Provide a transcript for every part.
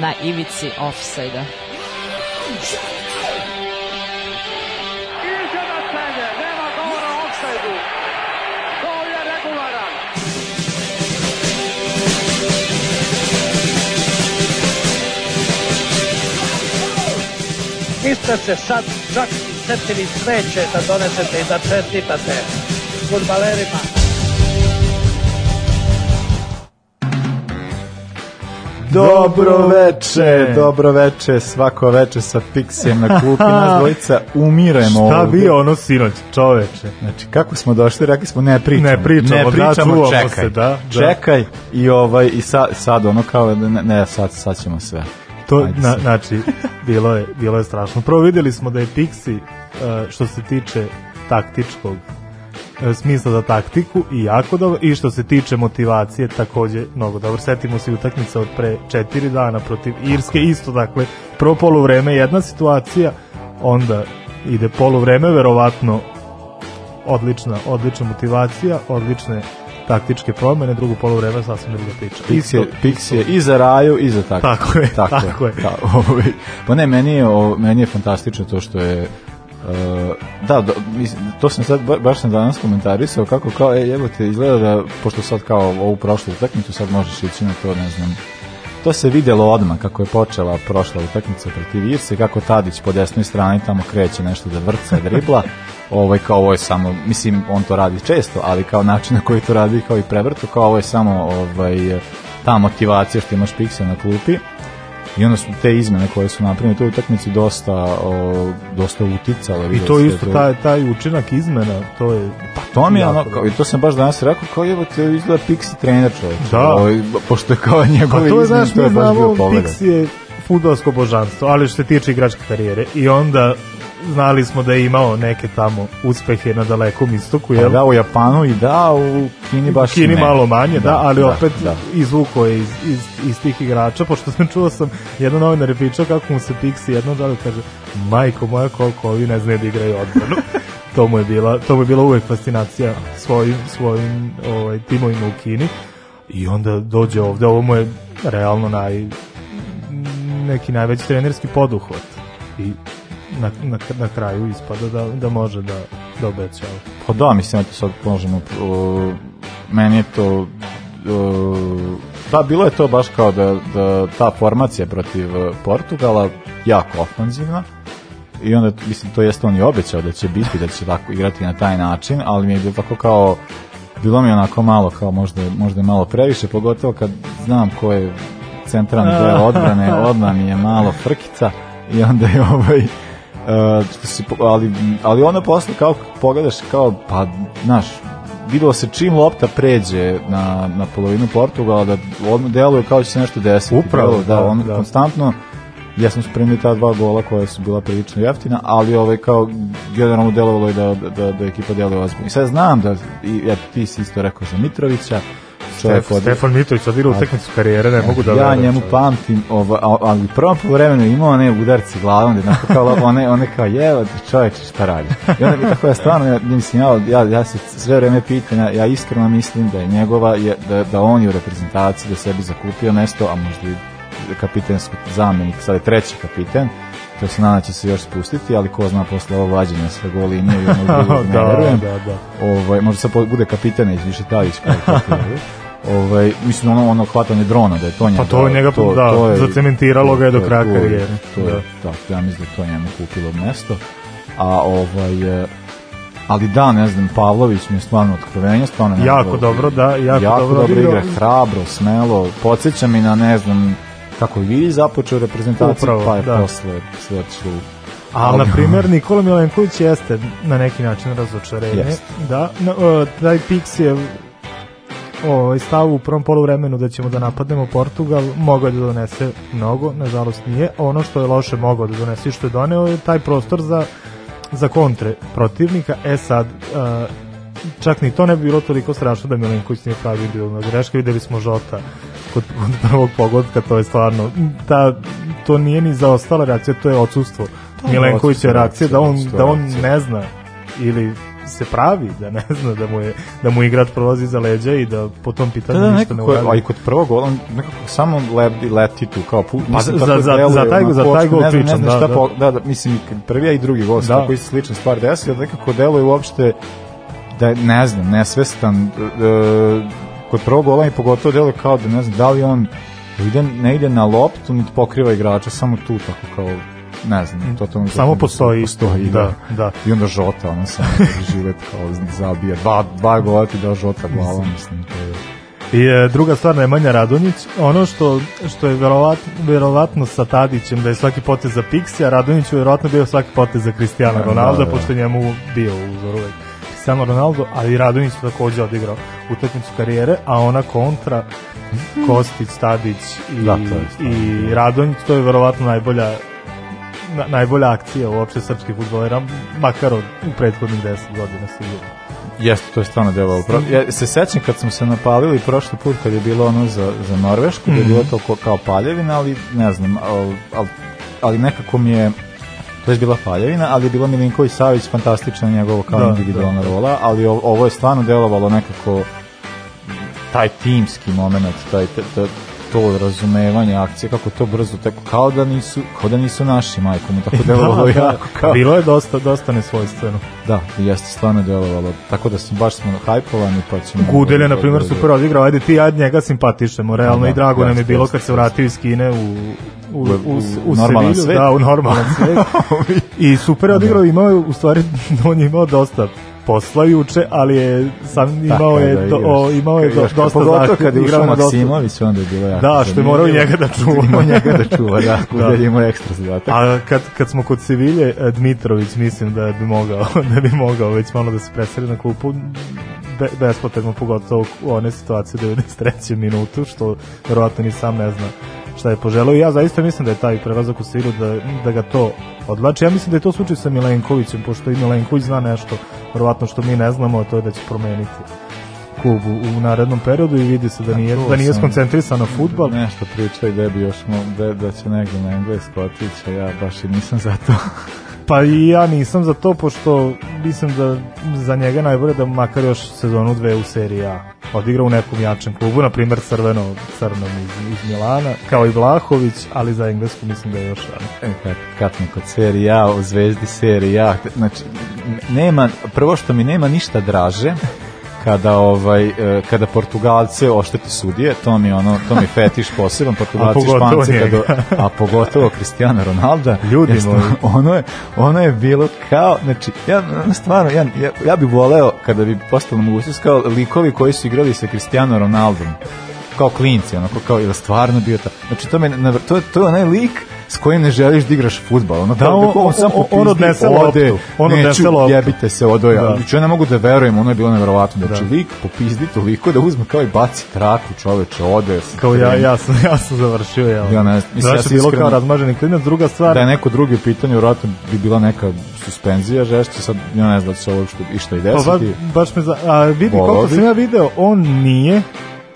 na ivici offside-a. niste se sad čak i setili sreće da donesete i da čestitate futbalerima. Dobro veče, dobro veče, svako veče sa Pixijem na klupi, nas dvojica umiremo Šta ovde. bio ono sinoć, čoveče? Znači, kako smo došli, rekli smo ne pričamo. Ne pričamo, ne da, pričamo, čuvamo čekaj. se, da, da. Čekaj i ovaj i sad, sad ono kao da ne, ne sad sad ćemo sve. To, Ajde na, znači, bilo je, bilo je strašno. Prvo videli smo da je Pixi, uh, što se tiče taktičkog smisla za taktiku i jako dobro i što se tiče motivacije takođe mnogo dobro. Setimo se i utakmice od pre četiri dana protiv Irske, isto dakle, prvo poluvreme jedna situacija, onda ide poluvreme, verovatno odlična, odlična motivacija, odlične taktičke promene, drugo poluvreme sasvim druga priča. Pix je, Pix je i za raju i za tako. Tako je, tako je. Da, ovaj, pa ne, meni je, o, meni je fantastično to što je da, do, mislim, to sam sad, ba- baš sam danas komentarisao kako kao, e, jebote, izgleda da, pošto sad kao ovu prošlu utakmicu, sad možeš ići na to, ne znam, to se videlo odmah kako je počela prošla utakmica protiv Irse, kako Tadić po desnoj strani tamo kreće nešto da vrca, dribla, ovaj, kao ovo je samo, mislim, on to radi često, ali kao način na koji to radi, kao i prevrtu, kao ovo je samo ovaj, ta motivacija što imaš Pixel na klupi, I onda su te izmene koje su napravljene u toj utakmici dosta, o, dosta uticale. I to isto, taj, taj učinak izmena, to je... Pa to mi je ono, kao, i to sam baš danas rekao, kao evo te izgleda Pixi trener čovječ. Da. Ovaj, pošto je kao njegove Pa to je, izmene, znaš, to je mi baš bio znamo, pogleda. Pix je futbolsko božanstvo, ali što se tiče igračke karijere. I onda znali smo da je imao neke tamo uspehe na dalekom istoku, jel? da, u Japanu i da, u Kini baš Kini ne. malo manje, da, ali da, opet da. izvuko je iz, iz, iz tih igrača, pošto sam čuo sam, jedan novinar je pričao kako mu se Pixi jedno žali, kaže, majko moja, koliko ovi ne znaju da igraju odbranu. to mu je bila, to mu je bila uvek fascinacija svojim, svojim ovaj, timovima u Kini. I onda dođe ovde, ovo mu je realno naj, neki najveći trenerski poduhvat. I na, na, na kraju ispada da, da može da, da obećava. Pa da, mislim, eto sad možemo, uh, meni je to, uh, da, bilo je to baš kao da, da ta formacija protiv uh, Portugala jako ofanzivna, i onda, mislim, to jeste on i obećao da će biti, da će tako igrati na taj način, ali mi je bilo tako kao, bilo mi onako malo, kao možda, možda malo previše, pogotovo kad znam ko je centralni deo odbrane, odmah mi je malo frkica i onda je ovaj, Uh, si, po- ali, ali onda posle kao pogledaš kao pa znaš videlo se čim lopta pređe na, na polovinu Portugala da odmah deluje kao da će se nešto desiti Upravo, da, da, on da. konstantno ja sam spremio ta dva gola koja su bila prilično jeftina, ali ovaj kao generalno delovalo je da, da, da ekipa deluje ozbiljno. I sad znam da, i eto, ti si isto rekao za Mitrovića, čovjek Stef, Stefan Mitrović odigra utakmicu karijere, ne mogu da ja verujem, njemu pamtim, ova, ali u prvom vremenu imao one udarci glavom, da onako kao, one, one kao, jevo ti čovječe šta radi. I onda mi tako ja stvarno, ja, mislim, ja, ja, ja se sve vreme pitam, ja, ja iskreno mislim da je njegova, je, da, da on je u reprezentaciji, da sebi zakupio mesto, a možda i kapitensko zamenik, sad je treći kapiten, to se nadam da će se još spustiti, ali ko zna posle ovo vađenja sve go linije i ono drugog, ne da, verujem. da, da. Ovaj, možda sad bude kapitanić više Tadić kao. ovaj, mislim ono, ono hvatanje drona, da je to njega. Pa to je njega, da, zacementiralo ga je do to kraja to karijere. To je, Da. da, ja mislim da je to njemu kupilo mesto. A ovaj, e, ali da, ne znam, Pavlović mi je stvarno otkrovenje, stvarno Jako znam, dobro, da, jako jako dobro dobro igra, hrabro, smelo, podsjeća mi na, ne znam, kako je Vili započeo reprezentaciju, Upravo, pa je da. posle sve otišlo Ali, na primjer, Nikola Milenković jeste na neki način razočarenje. Jeste. Da, na, o, taj Pix je ovaj stav u prvom poluvremenu da ćemo da napadnemo Portugal, mogao je da donese mnogo, nažalost nije. Ono što je loše mogao da donese i što je doneo je taj prostor za, za kontre protivnika. E sad, uh, čak ni to ne bi bilo toliko strašno da Milenković nije pravi individualna greška, videli smo Žota kod, kod prvog pogodka, to je stvarno ta, to nije ni zaostala reakcija, to je odsustvo odsustvo reakcije, da on, da on ne zna ili se pravi da ne zna da mu je da mu igrač prolazi za leđa i da po tom pitanju Da, da, ništa ne uradi. i kod prvog gola, on nekako samo leti, leti tu, kao pu, Pa za- za- deluje, za taj- za taj gol pričam, ne znam da, da. po- da, da, mislim, i prvi a i drugi gol Da. tako isto slična stvar desila, da nekako deluje uopšte da ne znam, nesvestan, e, kod prvog gola i pogotovo deluje kao da ne znam, da li on ide, ne ide na loptu, niti pokriva igrača, samo tu tako kao ne znam, to to Samo postoji. postoji, Da, da. da. I onda Žota, ono samo živet kao zabija, dva, dva gola ti dao Žota glavom, mislim, to je I e, druga stvar, Nemanja Radonjić, ono što, što je verovatno, verovatno sa Tadićem, da je svaki potez za Pixi, a Radonjić je verovatno bio svaki potez za Cristiano Da, Ronaldo, da, da. pošto je njemu bio uzor uvek Cristiano Ronaldo, ali i Radonjić je takođe odigrao utakmicu karijere, a ona kontra Kostić, Tadić i, Da, to je i Radonjić, to je verovatno najbolja na, najbolja akcija uopšte srpskih futbolera, makar od u prethodnih 10 godina sigurno. Jeste, to je stvarno delovalo. Pro, ja se sećam kad smo se napalili prošli put kad je bilo ono za, za Norvešku, da je bilo to kao paljevina, ali ne znam, ali, ali, ali nekako mi je to je bila paljevina, ali je bila Milinković Savić fantastična njegovo kao Da, individualna rola, ali ovo je stvarno delovalo nekako taj timski moment, taj, taj, taj to razumevanje akcije, kako to brzo teko, kao da nisu, kao da nisu naši majkom, tako delovalo Da, da. jako, kao, Bilo je dosta, dosta nesvojstveno. Da, jeste stvarno delovalo. Tako da smo baš smo hajpovani pa ćemo... Gudel je, da- na primjer, da- da- super odigrao, ajde ti, ajde njega simpatišemo, realno Da, i drago nam je bilo kad se vratio iz Kine u, u, u, u, u u normalan svet. da, u normalan svet. I super je odigrao, imao u stvari, on je imao dosta posla juče, ali je sam imao Tako je, da do, o, imao je do, dosta Pogotovo zahteva, kad je igrao ušao na dosta- Maksimović, onda je bilo jako Da, što je morao njega da čuva. Imao njega da čuva, da. Gudel je imao ekstra zadatak. A kad, kad smo kod Sevilje, e, Dmitrović mislim da bi mogao, da bi mogao već malo da se preseli na klupu be, bespotrebno pogotovo u one situacije u 93. minutu, što verovatno ni sam ne zna šta je poželeo. I ja zaista mislim da je taj prelazak u Sevilju da, da ga to odlači. Ja mislim da je to slučaj sa Milenkovićem, pošto i Milenković zna nešto, verovatno što mi ne znamo, a to je da će promeniti klub u, u narednom periodu i vidi se da nije, da nije skoncentrisan na futbal. Nešto pričaju da bi još da, da će negde na englesko otići, a ja baš i nisam za to. Pa i ja nisam za to, pošto mislim da za njega najbolje da makar još sezonu dve u seriji A odigra u nekom jačem klubu, na primjer crveno, crnom iz, iz Milana, kao i Vlahović, ali za englesku mislim da je još rano. E, kad, kad kod serije A, u zvezdi serije A, znači, nema, prvo što mi nema ništa draže, kada ovaj e, kada Portugalce ošteti sudije, to mi ono to mi fetiš poseban Portugalci Španci kada a pogotovo Cristiano Ronaldo. Ljudi moji. ono je ono je bilo kao znači ja stvarno ja, ja, ja bih voleo kada bi postalo mogućnost kao likovi koji su igrali sa Cristiano Ronaldom kao klinci, onako kao ili stvarno bio ta. Znači to me na, to je to je onaj lik s kojim ne želiš da igraš fudbal. Ono, Da, kao, on- on, sam on- on popizdi, odnese ode, loptu, on neću, odnese loptu. jebite se, odoja. Da. Da. Ja ne mogu da verujem, ono je bilo nevjerovatno. Znači, lik popizdi toliko da uzme kao i baci traku čoveče, ode. Kao ja, ja sam, ja sam završio, ja. Ja ne mislim, ja Znači, se bilo iskreno- kao razmaženi klinac. Druga stvar, Da je neko drugi u pitanju, vjerojatno bi bila neka suspenzija žešća, sad ja ne znam da se ovo što, išta i Pa ba, desiti. baš me za, a vidi koliko sam ja video, on nije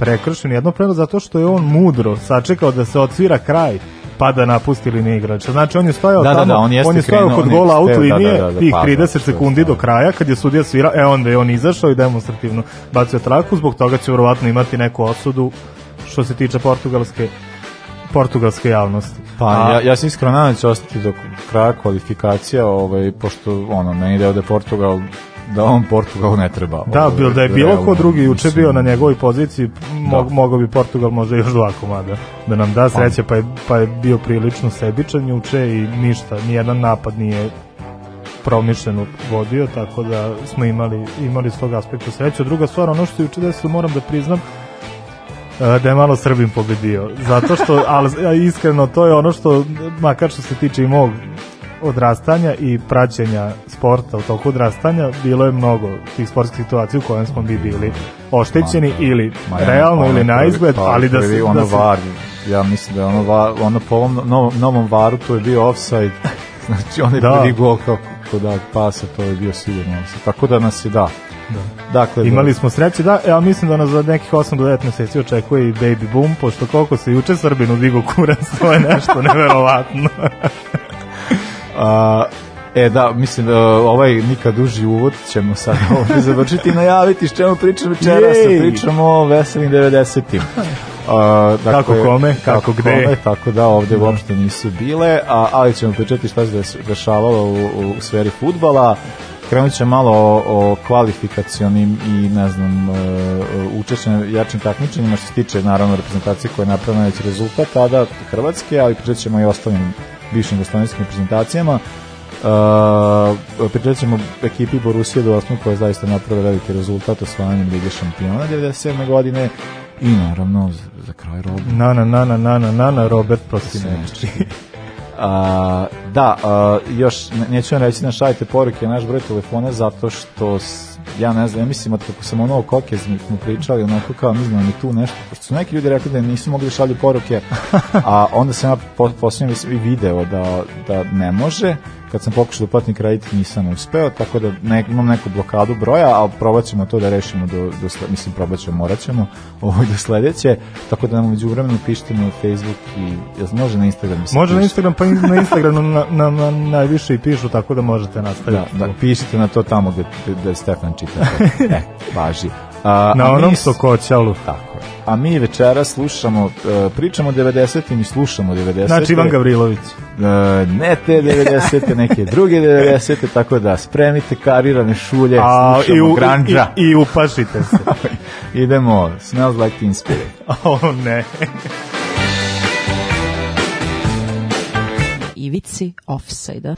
prekršen jedno prelo zato što je on mudro sačekao da se odsvira kraj pa da napusti liniju igrača. Znači on je stojao Da, da, tamo, da, on jeste on je stojao krenuo, kod on gola out steo, da, linije, da, da, da, tih pa, da, 30 to je sekundi do kraja kad je sudija svira, e onda je on izašao i demonstrativno bacio traku, zbog toga će verovatno imati neku osudu što se tiče portugalske portugalske javnosti. Pa A- ja, ja se iskreno nadam da će ostati do kraja kvalifikacija, ovaj, pošto ono, meni da je Portugal da on Portugal ne treba. Da, Ovaj, bil, da je bilo ko drugi juče bio na njegovoj poziciji, mo, Da. mogao bi Portugal možda još dva komada da nam da sreće, pa je, pa je bio prilično sebičan juče i ništa, nijedan napad nije promišljeno vodio, tako da smo imali, imali s tog aspekta sreću. Druga stvar, ono što je juče desilo, moram da priznam, e, da je malo Srbim pobedio. Zato što, ali iskreno, to je ono što, makar što se tiče i mog odrastanja i praćenja sporta u toku odrastanja, bilo je mnogo tih sportskih situacija u kojem smo mi bili oštećeni ili Ma ja, realno ili na prvi- izgled, pa, ali da se, ono da se var, ja mislim da je ono, var, ono po ovom novom, novom varu to je bio offside, znači onaj Da. da. prvi gol kao kod da pasa, to je bio sigurno offside. Tako da nas je da. Da. Dakle, Imali smo sreće, da, ja mislim da nas za nekih 8 do 9 meseci očekuje i baby boom, pošto koliko se juče Srbinu digo kurac, to je nešto neverovatno. A, E da, mislim, uh, ovaj nikad duži uvod ćemo sad ovdje završiti i najaviti s čemu pričamo večeras. Pričamo o veselim 90-im. Uh, dakle, Kako kome, kako gde. Kome, tako da ovde uopšte nisu bile, a, ali ćemo pričati šta se dešavalo u, u sferi futbala. Krenut će malo o, o kvalifikacionim i ne znam uh, učešćem jačim takmičenjima što se tiče naravno reprezentacije koja je napravila već rezultat tada Hrvatske, ali pričat ćemo i ostalim bivšim jugoslovenskim reprezentacijama. Uh, pričat ćemo ekipi Borussia Dortmund koja je zaista napravila veliki rezultat osvajanjem Lige šampiona 97. godine i naravno za, za kraj robu Na, na, na, na, na, na, na, na, Robert Prosinečki. A, da, a, još ne- neću vam reći da šaljete poruke na naš broj telefona zato što ja ne znam, ja mislim od kako sam ono o Kokez smo pričali, onako kao mi znamo mi tu nešto, pošto su neki ljudi rekli da nisu mogli da šalju poruke, a onda sam ja po, posljednje i video da, da ne može, kad sam pokušao da uplatim kredit nisam uspeo, tako da ne, imam neku blokadu broja, ali probat ćemo to da rešimo do, do mislim probat ćemo, morat ćemo ovo do sledeće, tako da nam umeđu vremenu pišite na Facebook i jel može na Instagram da se Može na? Instagram, pa na Instagramu na, na, na, najviše i pišu, tako da možete Da, nastaviti. da, pišite na to tamo gde, gde, gde Stefan čita. e, važi. A, Na a onom sokoćalu. Tako je. A mi večera slušamo, e, pričamo o 90-im i slušamo 90 Znači Ivan Gavrilović. E, ne te 90 neke druge 90 tako da spremite karirane šulje, A, i, slušamo u, granđa. i, I upašite se. Idemo, smells like teen spirit. o ne. Ivici offside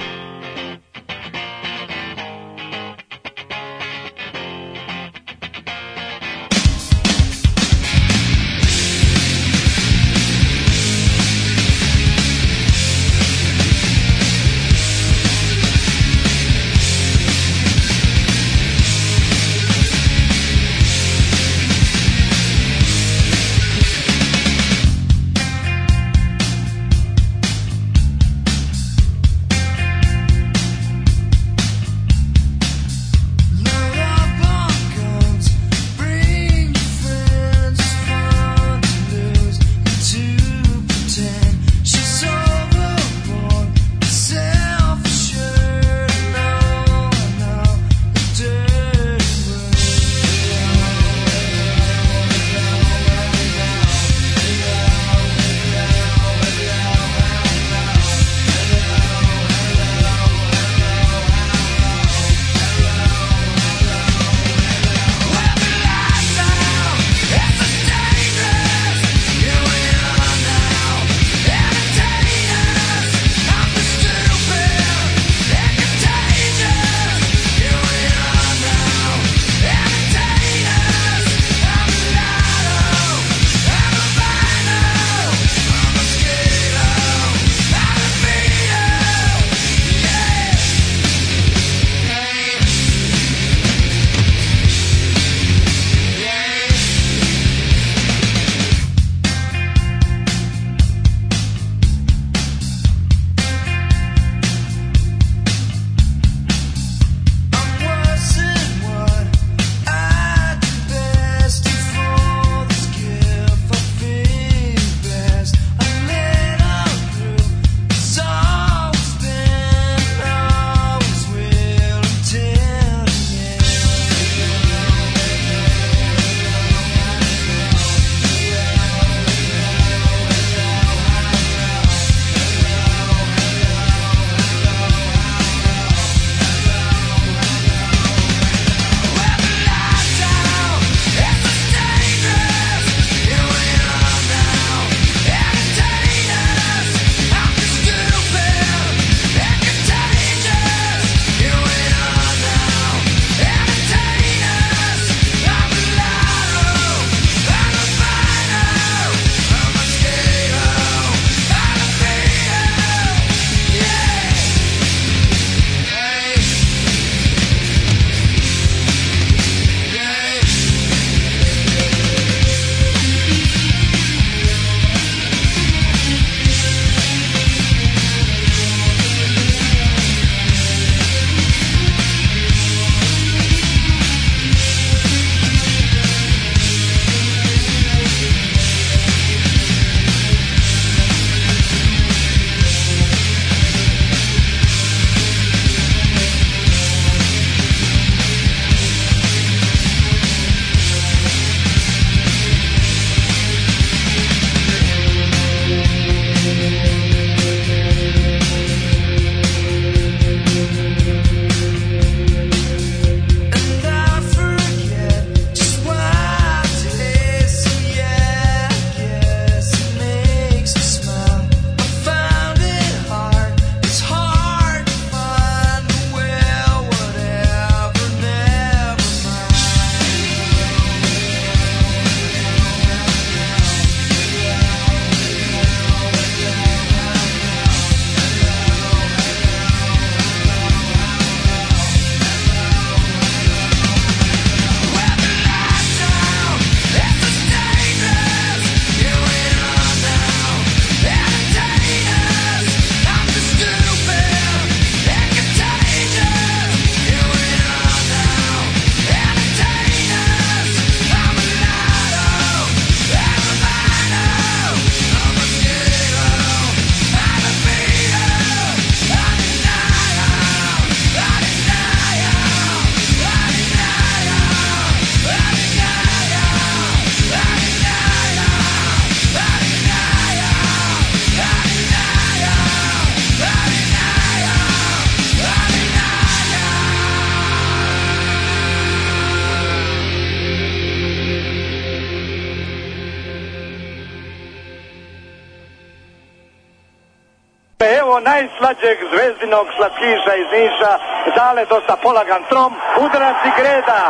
zvezdinog slatkiša iz Niša, dale dosta polagan trom, udarac i greda.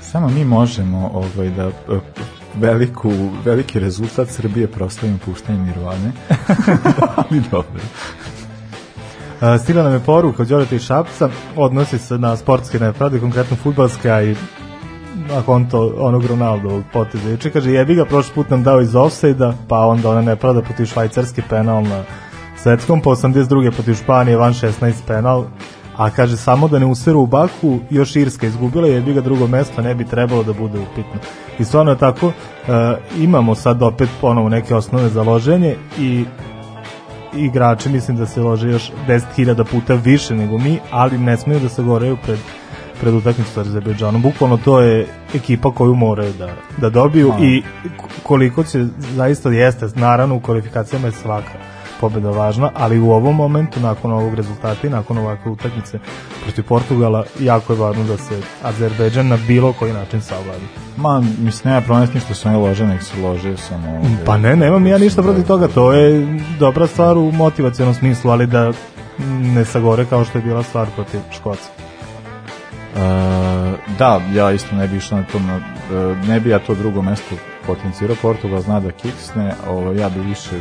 Samo mi možemo ovaj, da e, veliku, veliki rezultat Srbije proslavimo puštanjem Nirvane. Ali dobro. Stigla nam je poruka od Đoreta i Šapca, odnosi se na sportske nepravde, konkretno futbalske, a i na konto onog Ronaldovog poteza. Juče kaže, jebi ga, prošli put nam dao iz offside pa onda ona nepravda protiv švajcarske penal na svetskom, po 82. protiv Španije, van 16 penal, a kaže samo da ne useru u Baku, još Irska izgubila, jebi ga drugo mesto, ne bi trebalo da bude upitno. I stvarno je tako, uh, imamo sad opet ponovo neke osnove za loženje i igrači mislim da se lože još 10.000 puta više nego mi, ali ne smeju da se goreju pred pred utakmicu sa Azerbejdžanom. Bukvalno to je ekipa koju moraju da, da dobiju A. i koliko će zaista jeste, naravno u kvalifikacijama je svaka pobeda važna, ali u ovom momentu, nakon ovog rezultata i nakon ovakve utakmice protiv Portugala, jako je važno da se Azerbejdžan na bilo koji način savladi. Ma, mislim, nema tim što su oni lože, nek se lože samo... ovaj, Pa ne, nemam ja ništa protiv toga, to je dobra stvar u motivacijalnom smislu, ali da ne sagore kao što je bila stvar protiv Škoca. Uh, da, ja isto ne bi išao na to, na, e, ne bi ja to drugo mesto potencirao, Portugal zna da kiksne, ovaj, ja bi više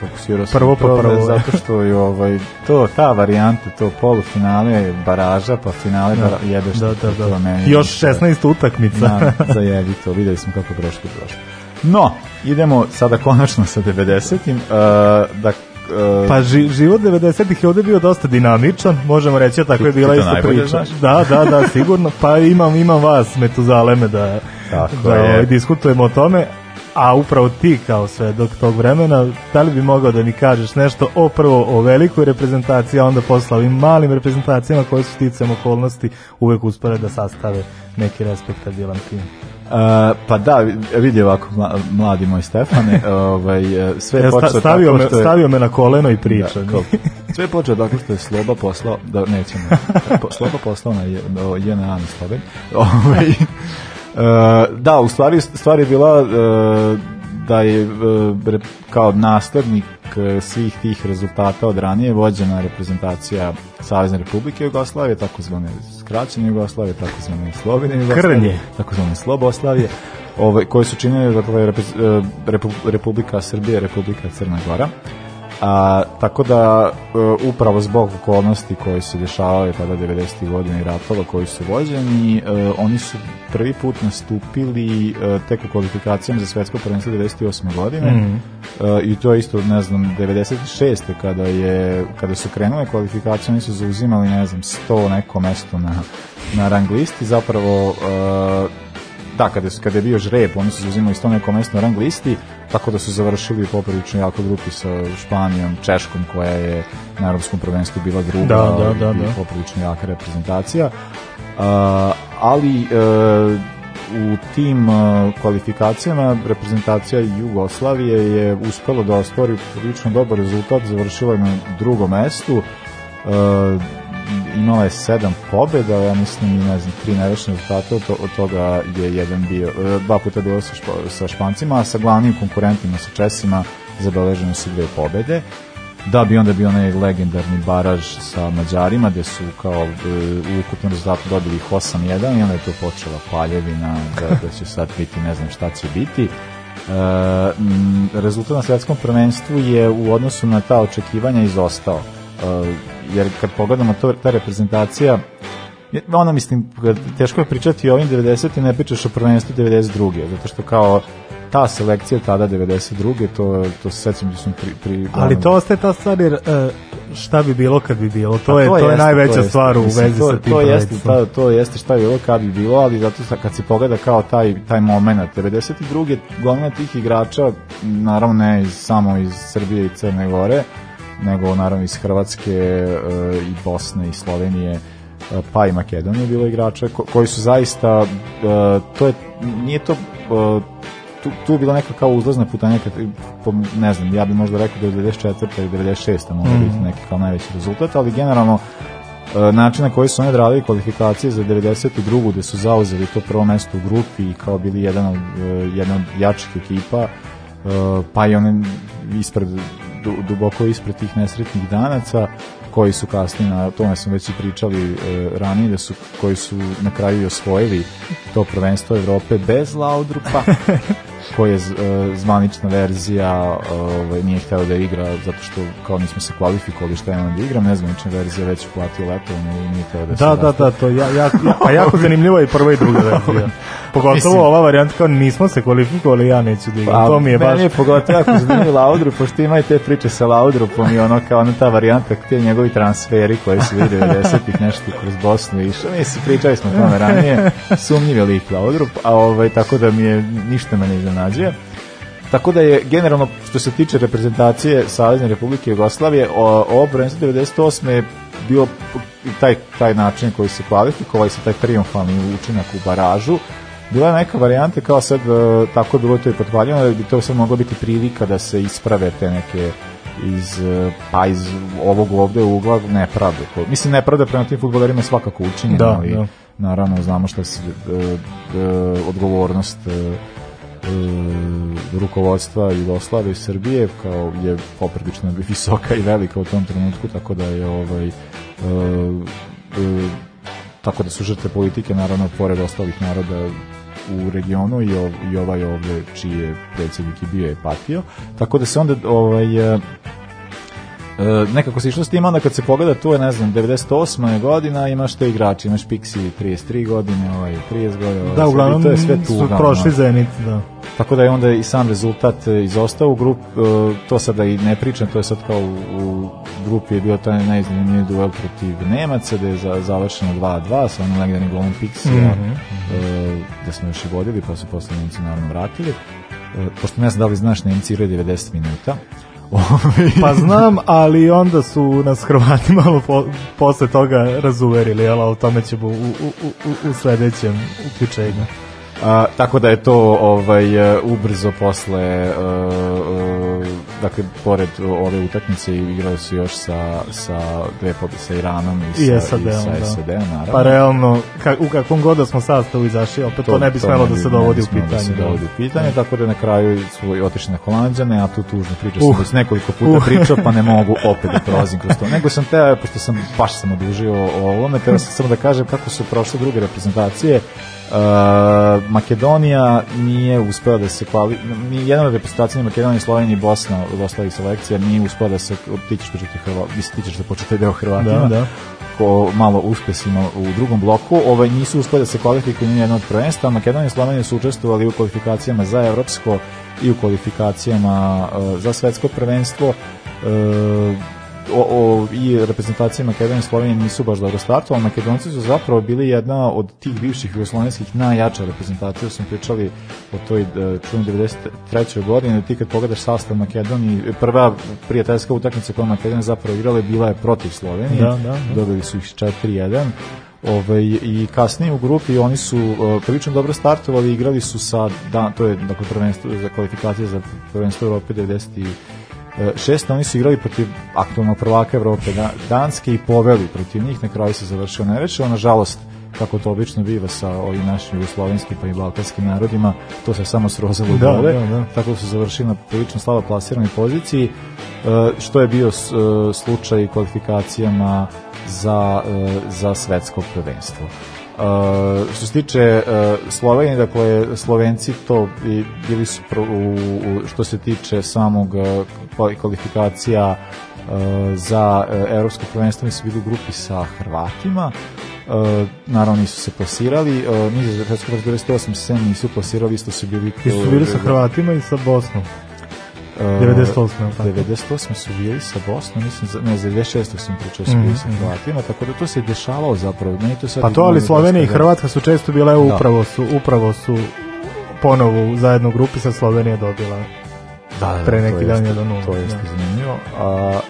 fokusirao sam Prvo to, prvo. zato što je ovaj, to, ta varijanta, to polufinale, baraža, pa finale da, bara, jedeš Da, to, da, to da. Još više- 16 utakmica. Na, zajebi to, videli smo kako prošlo prošlo. No, idemo sada konačno sa 90-im. Uh, da, uh, Pa ži, život 90-ih je ovde bio dosta dinamičan, možemo reći, a tako Ti- je bila isto priča. znaš. Da, da, da, sigurno. Pa imam, imam vas, Metuzaleme, da, Tako da je. ovaj, diskutujemo o tome. A upravo ti kao svedok tog vremena, da li bi mogao da mi kažeš nešto o prvo o velikoj reprezentaciji, a onda posle ovim malim reprezentacijama koje su sticam okolnosti uvek uspore da sastave neki respektabilan tim. Uh, pa da, vidi ovako, mla- mladi moj Stefane, ovaj, e, sve Ja, sta, počelo stavio, tako što je... stavio me na koleno i priča. Da, sve je počelo tako što je Sloba poslao, da nećemo, Sloba poslao na JNA na Sloven. Ovaj, da, u stvari, stvar je bila e, da je e, re- kao naslednik svih tih rezultata od ranije vođena reprezentacija Savezne Republike Jugoslavije, takozvane skraćene Jugoslavije, takozvane Slovene Jugoslavije, Krnje. takozvane Sloboslavije, ovaj, koje su činili dakle, Republika Srbije, Republika Crna Gora. A, tako da e, upravo zbog okolnosti koje se dešavale tada 90. godina i ratova koji su vođeni, e, oni su prvi put nastupili e, tek u kvalifikacijama za svetsko prvenstvo 98. godine Mhm. E, i to je isto, ne znam, 96. kada je kada su krenule kvalifikacije, oni su zauzimali, ne znam, 100 neko mesto na, na rang listi, zapravo da, kada, kada je bio žreb, oni su zauzimali 100 neko mesto na rang listi, tako da su završili poprilično jako grupi sa Španijom, Češkom, koja je na europskom prvenstvu bila druga Da, da, da, i da. poprilično jaka reprezentacija. A, ali e, u tim e, kvalifikacijama reprezentacija Jugoslavije je uspela da ostvari prilično dobar rezultat, završila je na drugom mestu. E, imala je sedam pobjeda, ja mislim i ne znam, tri nerešene rezultate, od, to, od toga je jedan bio, e, dva puta je bilo sa, špa, sa Špancima, a sa glavnim konkurentima, sa Česima, zabeležene su dve pobjede. Da bi onda bio onaj legendarni baraž sa Mađarima gde su kao e, u ukupnom rezultatu dobili ih 8-1 i onda je to počela paljevina da, da će sad biti ne znam šta će biti. E, m, rezultat na svetskom prvenstvu je u odnosu na ta očekivanja izostao. E, jer kad pogledamo to, ta reprezentacija je- ono mislim, teško je pričati o ovim 90. ne pričaš o prvenstvu 92. zato što kao ta selekcija tada 92. to, to se sećam da su pri, pri Ali to ostaje ta stvar jer e, šta bi bilo kad bi bilo. To, A je, to je jeste, najveća jeste. stvar u vezi to, sa tim to jeste, ta, to jeste šta je bilo kad bi bilo, ali zato kad se pogleda kao taj, taj moment, 92. gomila tih igrača, naravno ne iz, samo iz Srbije i Crne Gore, nego naravno iz Hrvatske e, i Bosne i Slovenije, e, pa i Makedonije bilo igrača ko, koji su zaista e, to je nije to e, tu, tu je bila neka kao uzlazna putanja kad, ne znam, ja bih možda rekao da je 94. ili 96. može Mhm. biti neki kao najveći rezultat, ali generalno način na koji su oni odradili kvalifikacije za 92. gde su zauzeli to prvo mesto u grupi i kao bili jedan od, jedna od jačih ekipa, pa i one ispred du, duboko ispred tih nesretnih danaca koji su kasnije, na tome smo već i pričali e, ranije, da su, koji su na kraju i osvojili to prvenstvo Evrope bez Laudrupa, koji je e, zvanična verzija ovaj, nije hteo da igra zato što kao nismo se kvalifikovali šta je da igram, nezvanična verzija već uplatio letovanje i nije hteo da se Da, da, da, to ja, ja, ja, a jako zanimljivo je i prva i druga verzija. Pogotovo Mislim- ova varijanta kao nismo se kvalifikovali, ja neću da igram. Pa, to mi je baš... Meni je pogotovo jako zanimljivo Laudrup, pošto ima i te priče sa Laudrupom i ono kao ona ta varijanta, te njegovi transferi koji su bili 90-ih nešto kroz Bosnu i išao. Mislim, pričali smo o tome ranije, sumnjiv je lik Laudrup, a ovaj, tako da mi je, ništa me ne iznenađuje. Tako da je generalno što se tiče reprezentacije Savezne Republike Jugoslavije, o- ovo prvenstvo 98. je bio taj, taj način koji se kvalifikovao i sa taj triumfalni učinak u baražu. Bila je neka varijanta kao sad, e, tako je bilo to i potvaljeno, da bi to sad mogla biti prilika da se isprave te neke iz, e, pa iz ovog ovde ugla nepravde. Mislim, nepravda prema tim futbolerima je svakako učinjena, Da, ali da. naravno znamo šta se e, e, odgovornost e, rukovodstva Jugoslavije i Srbije kao je poprilično visoka i velika u tom trenutku tako da je ovaj e, e, tako da su žrtve politike naravno pored ostalih naroda u regionu i, ov, i ovaj ovde čiji je predsjednik i bio je patio tako da se onda ovaj E, nekako se išlo s tim, onda kad se pogleda, tu je, ne znam, 98. godina, imaš te igrače, imaš Pixi 33 godine, ovaj 30 godina, ovaj, Da, uglavnom to je sve tu. su uglavnom, prošli ono. Zenit, da. Tako da je onda i sam rezultat e, izostao u grup, e, to sada i ne pričam, to je sad kao u, u grupi je bio taj najzanimljiviji duel protiv Nemaca, gde je za, završeno 2-2 sa onim legendarnim golom Pixija, Mhm. e, da smo još i vodili, pa su posle Nemci naravno vratili. E, pošto ne znam da li znaš, Nemci igraju 90 minuta. Pa znam, ali onda su nas Hrvati malo po, posle toga razuverili, jel, a o tome ćemo u, u, u, u sledećem uključenju. A, tako da je to ovaj ubrzo posle e, dakle pored ove utakmice igrali su još sa sa dve pobede sa Iranom i sa, I SAD-om, i sa da. SAD-om naravno. Pa realno, ka, u kakvom god da smo sastavu izašli, opet to, ne bi smelo ne da se dovodi u smelo pitanje. Da se da. dovodi u pitanje, tako da na kraju su otišli na Holandjane, a tu tužno priča Uh. sam već nekoliko puta Uh. pričao, pa ne mogu opet da prolazim kroz to. Nego sam teo, pošto sam baš sam odužio o ovome, teo sam samo da kažem kako su prošle druge reprezentacije. Uh, Makedonija nije uspela da se kvali... Jedna od reprezentacija ni Makedonija, ni Slovenija, ni Bosna od ostalih selekcija nije uspela da se... Ti ćeš početi Hrva, ti ćeš da početi deo Hrvatima Da, da. ko malo uspesima u drugom bloku, ovaj nisu uspeli da se kvalifikuju ni jedno od prvenstva. Makedonija i Slovenija su učestvovali u kvalifikacijama za evropsko i u kvalifikacijama uh, za svetsko prvenstvo. Uh, o, o, i reprezentacije Makedonije i Slovenije nisu baš dobro startovali. Makedonci su zapravo bili jedna od tih bivših jugoslovenskih najjača reprezentacija. Smo pričali o toj čuvenoj 93. godini. Ti kad pogledaš sastav Makedonije, prva prijateljska utakmica koja Makedonija zapravo igrala je bila je protiv Slovenije. Da, da, da. Dobili su ih 4-1. Ovaj i kasnije u grupi oni su uh, prilično dobro startovali, igrali su sa da to je dakle prvenstvo za kvalifikacije za prvenstvo Evrope 90 šest, oni su igrali protiv aktualnog prvaka Evrope da, Danske i poveli protiv njih, na kraju se završio nerečeo, nažalost kako to obično biva sa ovim našim jugoslovenskim pa i balkanskim narodima, to se samo srozalo Da, dole, da, da. tako da su završili na prilično slabo plasiranoj poziciji, e, što je bio e, slučaj kvalifikacijama za, e, za svetsko prvenstvo. Uh, što se tiče uh, Slovenije, dakle Slovenci to i bili su pro, u, u, što se tiče samog uh, kvali- kvalifikacija uh, za uh, evropsko prvenstvo mi su bili u grupi sa Hrvatima uh, naravno nisu se plasirali uh, 98 se nisu plasirali isto su bili I su bili sa Hrvatima i sa Bosnom. Uh, 98. jel tako? 98 su bili sa Bosnom, mislim, ne, za 96. sam pričao su bili sa Mhm, mhm. Hrvatima, tako da to se dešavalo zapravo. Meni to sad Pa to, ali izgleda Slovenija i da. Hrvatska su često bile Da. upravo su, upravo su ponovo zajedno u grupi sa Slovenija dobila. da, da, pre to neki dan jeste- 1:0, To jeste da. zanimljivo. A,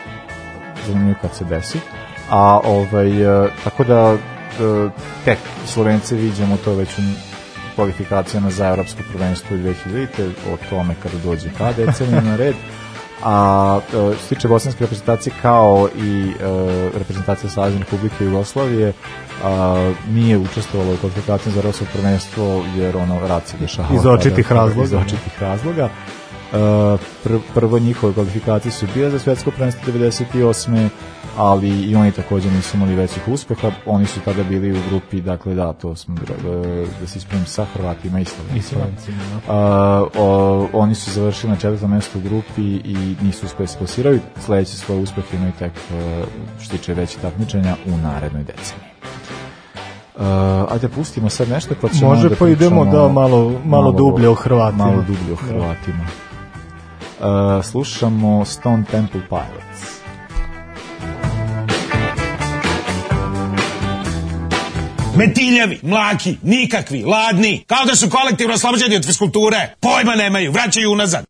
zanimljivo kad se desi. A ovaj, e, tako da e, tek Slovence viđamo to već u kvalifikacijama za evropsko prvenstvo 2000 o tome kada dođe ta decenija na red. A e, što se tiče bosanske reprezentacije kao i e, reprezentacija Savezne Republike Jugoslavije a, nije učestvovalo u kvalifikacijama za evropsko prvenstvo jer ono rat se dešavao Iz očitih razloga. iz očitih razloga pr prvo njihove kvalifikacije su bile za svetsko prvenstvo 98 ali i oni takođe nisu imali većih uspeha, oni su tada bili u grupi, dakle da, to smo, da, da se ispravim sa Hrvatima i Slovencima. A, o, oni su završili na četvrtom mestu u grupi i nisu uspeli se plasiraju, sledeći svoj uspeh imaju tek e, što tiče veće takmičenja u narednoj deceniji. Uh, ajde pustimo sad nešto pa ćemo Može da pa idemo da malo, malo, malo dublje o Hrvatima. Malo dublje o Hrvatima. Uh, slušamo Stone Temple Pilots. Metiljevi, mlaki, nikakvi, ladni, kao da su kolektivno oslobođeni od fiskulture. Pojma nemaju, vraćaju unazad.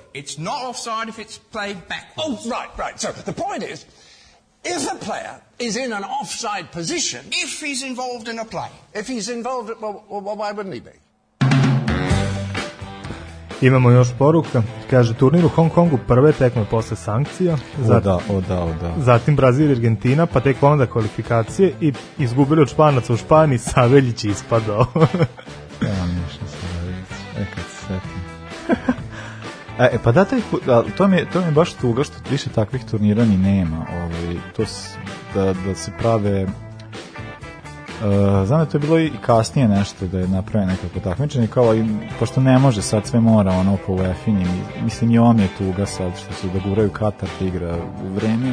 It's not offside if it's played backwards. Oh, right, right. So the point is, if a player is in an offside position. If he's involved in a play. If he's involved, well, well why wouldn't he be? Imamo još poruka. Kaže, turnir u Hong Kongu prve tekme posle sankcija. Zatim, o da, o da, o da. Zatim Brazil i Argentina, pa tek onda kvalifikacije i izgubili od Španaca u Španiji, Saveljić ispadao. E, pa da, taj, to, mi je, to mi je baš tuga što više takvih turnira ni nema. Ovaj, to s, da, da se prave... Uh, znam da to je bilo i kasnije nešto da je napravljeno nekako takmičenje kao i, pošto ne može sad sve mora ono po UEFA-inim mislim i on je tuga sad što su da guraju Katar da igra u vreme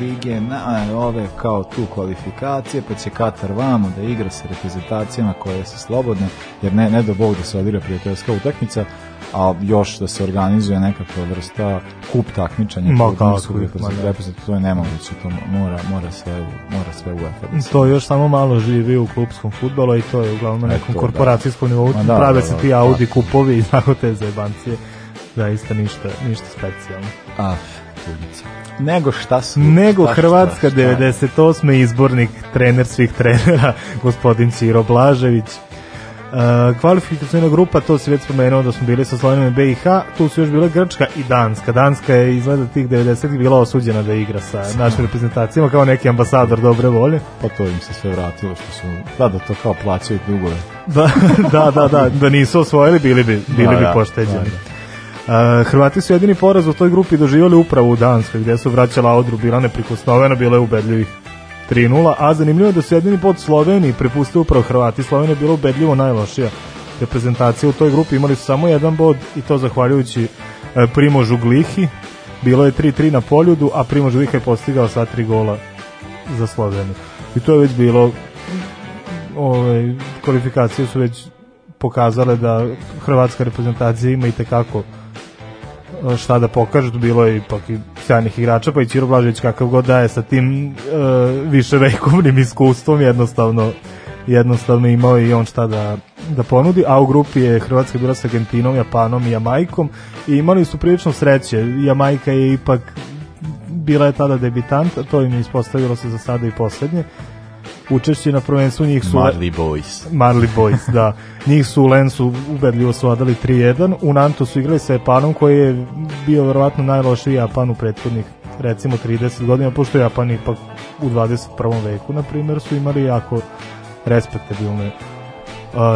lige na, ove kao tu kvalifikacije pa će Katar vamo da igra sa reprezentacijama koje su slobodne jer ne, ne do Bog da se odigra prijateljska utakmica a još da se organizuje nekakva vrsta kup takmičenja Ma kako, da. to je nemoguće to mora, mora sve mora sve UEFA da To još samo malo živi u klubskom futbolu i to je uglavnom na E, nekom to, korporacijskom nivou. Ma da, Prave da, se da, ti da. Audi kupovi i tako te zajebancije. Zaista ništa, ništa specijalno. A, tugica. Nego šta su... Nego šta, šta, Hrvatska šta? 98. izbornik, trener svih trenera, gospodin Ciro Blažević. Uh, kvalifikacijna grupa, to si već spomenuo da smo bili sa Slovenijom i BiH, tu su još bile Grčka i Danska. Danska je izgleda tih 90-ih bila osuđena da igra sa našim reprezentacijama kao neki ambasador dobre volje. Pa to im se sve vratilo što su... Da, da to kao plaćaju dugove. Da, da, da, da, da nisu osvojili, bili bi, bili Da, bi da, pošteđeni. Uh, Hrvati su jedini poraz u toj grupi doživjeli upravo u Danskoj, gdje su vraćala Audru, bila neprikosnovena, bila je ubedljivih 3-0, a zanimljivo je da su jedini pod Sloveniji prepustili upravo Hrvati. Slovenija je bila ubedljivo najlošija reprezentacija u toj grupi, imali su samo jedan bod i to zahvaljujući e, Primožu Glihi. Bilo je 3-3 na poljudu, a Primož Gliha je postigao sva tri gola za Sloveniju. I to je već bilo ove, kvalifikacije su već pokazale da hrvatska reprezentacija ima i tekako šta da pokaže, tu bilo je ipak i sjajnih igrača, pa i Ćiro Blažević kakav god daje sa tim e, više vekovnim iskustvom, jednostavno jednostavno imao i on šta da, da ponudi, a u grupi je Hrvatska bila sa Argentinom, Japanom i Jamajkom i imali su prilično sreće. Jamajka je ipak bila je tada debitant, to im je ispostavilo se za sada i poslednje. Učešće na prvenstvu njih su... Marley Boys. Marley Boys, da. Njih su u Lensu ubedljivo su odali 3-1. U Nantu su igrali sa Japanom koji je bio verovatno najlošiji Japan u prethodnih recimo 30 godina, pošto Japan ipak u 21. veku, na primjer, su imali jako respektabilne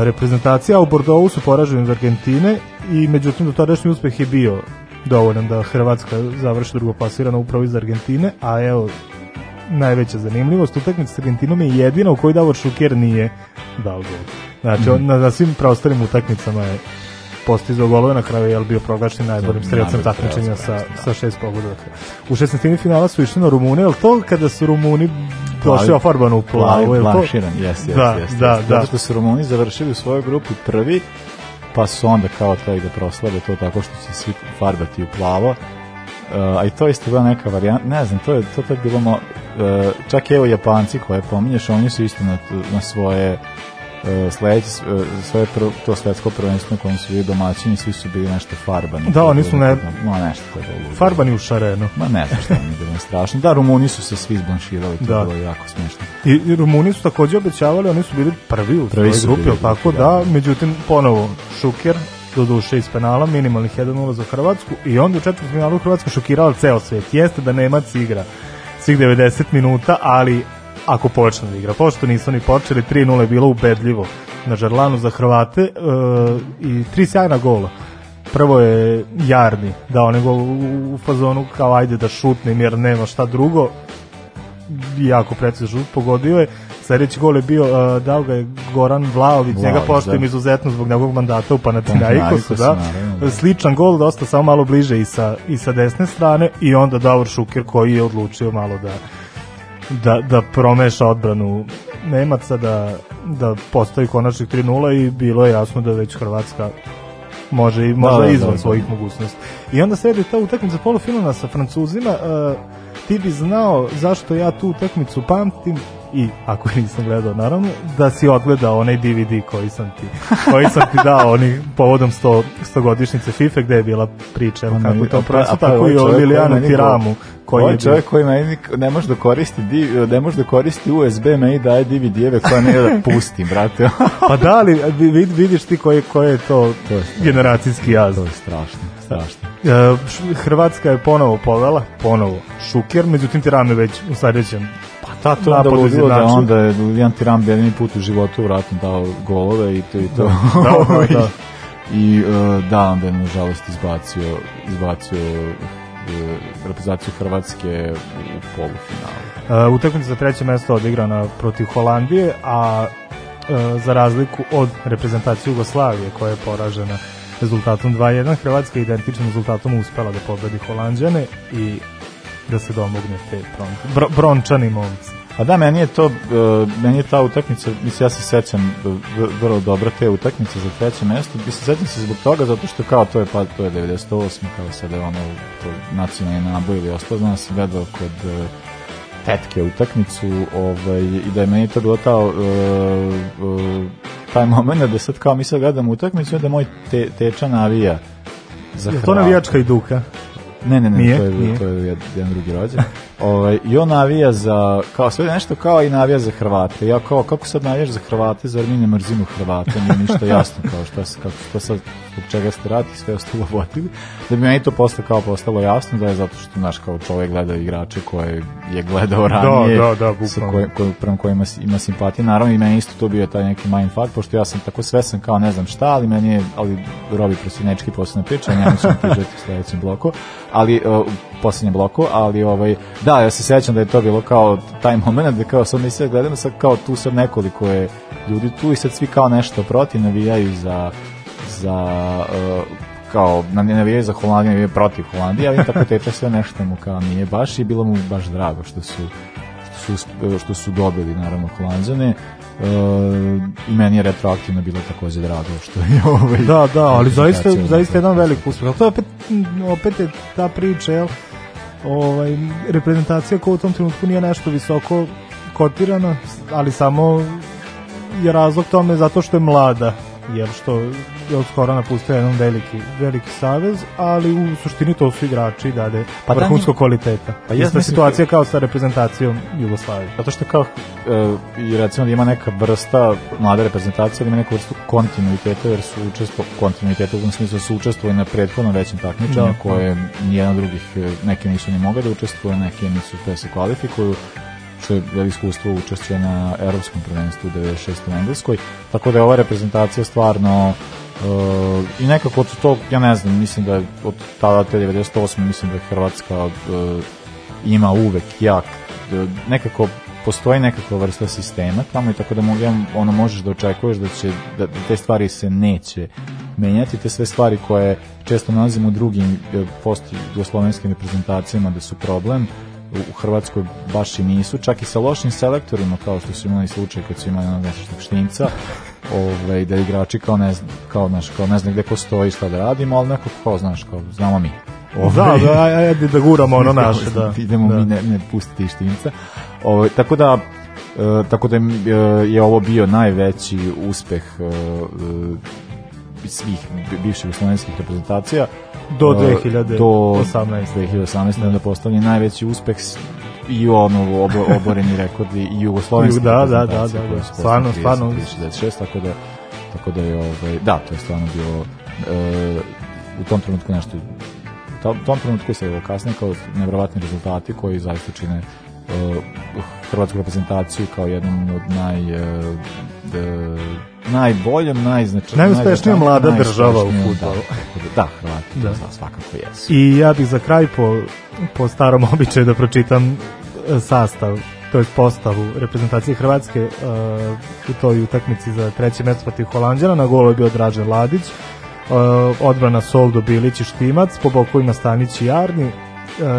reprezentacije, a u Bordeauxu su poraženi od Argentine i međutim do tadašnji uspeh je bio dovoljan da Hrvatska završi drugoplasirana upravo iz Argentine, a evo najveća zanimljivost utakmica s Argentinom je jedina u kojoj Davor Šuker nije dao gol. Znači, on, na, na svim preostalim utakmicama je postizao golove na kraju je bio proglašen najboljim strelcem takmičenja strelac, sa, da. sa šest pogodaka. U 16. finala su išli na Rumune, li to kada su Rumuni došli ofarbano u plavu? je to? Jes, jes, Da, jes, da, da. Zato što su Rumuni završili u svojoj grupi prvi, pa su onda kao taj da proslave to tako što će svi farbati u plavo. Uh, a i to je isto bila neka varijanta, ne znam, to je to tad bilo mo, uh, čak evo Japanci koje pominješ, oni su isto na, na svoje uh, sledeće, svoje prvo, to svetsko prvenstvo na kojem su bili domaćini, svi su bili nešto farbani. Da, oni su ne- Ma nešto to je bilo. Farbani u šarenu. Ma ne znam šta mi je bilo strašno. Da, Rumuni su se svi izblanširali, to Da. je bilo jako smiješno. I, I Rumuni su takođe obećavali, oni su bili prvi u su grupi, tako? Da, da. međutim, ponovo Šuker, do duše iz penala, minimalnih 1-0 za Hrvatsku i onda u četvrtom finalu Hrvatska šokirala ceo svet. Jeste da Nemac igra svih 90 minuta, ali ako počne da igra, pošto nisu ni počeli, 3-0 je bilo ubedljivo na Žarlanu za Hrvate e, i tri sjajna gola. Prvo je Jarni dao nego u, fazonu kao ajde da šutnem jer nema šta drugo jako precizno pogodio je sledeći gol je bio uh, dao ga je Goran Vlaović njega poštujem da. izuzetno zbog njegovog mandata u Panathinaikosu da. naravno, da. sličan gol dosta samo malo bliže i sa, i sa desne strane i onda Davor Šuker koji je odlučio malo da da, da promeša odbranu Nemaca da, da postavi konačnih 3-0 i bilo je jasno da već Hrvatska može i možda da, izvan da, da. svojih mogućnosti. I onda sledi ta utakmica polufinala sa Francuzima, uh, ti bi znao zašto ja tu utakmicu pamtim i ako nisam gledao naravno da si odgledao onaj DVD koji sam ti koji sam ti dao onih povodom 100 100 godišnjice FIFA gde je bila priča Pa kako meni- to pa- prosto pa tako ovaj i o Lilijanu meni Tiramu koji je je čovjek koji meni ne može da koristi ne može da koristi USB, meni daje DVD-eve koje ne da pustim, brate. pa da li vid, vidiš ti koji koji je to, To je generacijski jaz to je strašno, strašno. E, Š- Hrvatska je ponovo povela, ponovo Šuker, međutim Tiram je već u sledećem ta to onda ludilo da izjednačio. onda je Lilijan Tiram jedini put u životu vratno dao golove i to i to. da, da, da. i uh, da, onda je nažalost izbacio, izbacio uh, reprezentaciju Hrvatske u polufinalu. Uh, utakmica za treće mesto odigrana protiv Holandije, a uh, za razliku od reprezentacije Jugoslavije koja je poražena rezultatom 2-1, Hrvatska je identičnim rezultatom uspela da pobedi Holandjane i da se domogne te bron, bro, brončani momci. A da, meni je to, uh, meni je ta utakmica, mislim, ja se sećam uh, vrlo dobro te utakmice za treće mesto, mislim, sećam se zbog toga, zato što kao to je, pa, to je 98, kao sada je ono, to nacionalni naboj ili ostalo, znam sam gledao kod uh, tetke utakmicu ovaj, i da je meni to bilo ta, uh, uh, taj moment da sad kao mi sad gledamo utakmicu i da moj te, teča navija za Je to navijačka i duka? Ne, ne, ne, Nije, to je, nije. to je jedan drugi rođen. ovaj, I on navija za, kao sve nešto kao i navija za Hrvate. Ja kao, kako sad navijaš za Hrvate, zar mi ne mrzimo Hrvate, nije ništa jasno, kao šta, se, kako, šta sad, zbog čega ste radi, sve ostalo vodili. Da bi meni to posle kao postalo jasno, da je zato što, znaš, kao čovjek gleda igrače koje je gledao ranije, da, da, sa bukvalno. koje, koje, prema kojima ima simpatije. Naravno i meni isto to bio taj neki mindfuck, pošto ja sam tako svesan kao ne znam šta, ali meni je, ali Robi Prosinečki posle priča, njemu ćemo pričati u sledećem bloku, ali uh, poslednjem bloku, ali ovaj, da, ja se sećam da je to bilo kao taj moment da kao sad mi sve gledamo, sad kao tu sad nekoliko je ljudi tu i sad svi kao nešto protiv navijaju za za uh, kao na ne navijaju za Holandiju, navijaju protiv Holandije, ali tako teče sve nešto mu kao nije baš i bilo mu baš drago što su što su, što su dobili naravno Holandjane uh, i meni je retroaktivno bilo takođe drago što je ovaj Da, da, ali zaista, zaista jedan velik uspeh. To je opet, opet je ta priča, jel? Ovaj, reprezentacija koja u tom trenutku nije nešto visoko kotirana, ali samo je razlog tome zato što je mlada, jer što je od skora napustio jedan veliki, veliki savez, ali u suštini to su igrači dalje Pa da, vrhunskog njih- kvaliteta. Pa mislim- situacija kao sa reprezentacijom Jugoslavije. Zato što kao uh, i recimo da ima neka vrsta mlade reprezentacije, da ima neku vrstu kontinuiteta, jer su učestvo, kontinuiteta u tom smislu da su učestvovali na prethodnom većem takmičenju, Da. koje nijedan drugih, eh, neke nisu ni mogli da učestvuju, neke nisu koje se kvalifikuju, što je iskustvo učešća na evropskom prvenstvu u 96. u Engleskoj, tako da je ova reprezentacija stvarno Uh, i nekako od tog, ja ne znam, mislim da je od tada te 98. mislim da je Hrvatska uh, ima uvek jak uh, nekako postoji nekakva vrsta sistema tamo i tako da mogu, ono možeš da očekuješ da će da, da te stvari se neće menjati, te sve stvari koje često nalazimo u drugim post jugoslovenskim reprezentacijama da su problem u Hrvatskoj baš i nisu, čak i sa lošim selektorima kao što su imali slučaj kad su imali onog nesrećnog štinca ovaj, da igrači kao ne, znam, kao, naš, kao ne znam gde ko stoji šta da radimo, ali nekako kao, znaš, kao, znamo mi. Da, da, aj- ajde da guramo ono naše, da. Idemo da. mi ne, ne pustiti štinca. Ovaj, tako da, e, tako da je, je ovo bio najveći uspeh e, svih bi- bivših slovenskih reprezentacija Do E, 2018. do 2018. da postavljen najveći uspeh i ono obo, oboreni rekordi i jugoslovenski Da, da, da, da, da. Stvarno, stvarno. 66 tako da tako da je ovaj da to je stvarno bilo e, u tom trenutku nešto u tom- trenutku se evo kasnije kao nevjerovatni rezultati koji zaista čine e, hrvatsku reprezentaciju kao jedan od naj e, najboljom, najznačajnijom Najuspešnija mlada država u najuspešnijom, fudbalu. Da, da, da, Hrvati, Da. da. svakako jesu. I ja bih za kraj po, po starom običaju da pročitam e, sastav to je postavu reprezentacije Hrvatske e, u toj utakmici za treće mesto protiv Holandjana. Na golu je bio Dražen Ladić, e, odbrana Soldo Bilić i Štimac, po bokovima Stanić i Jarni, e,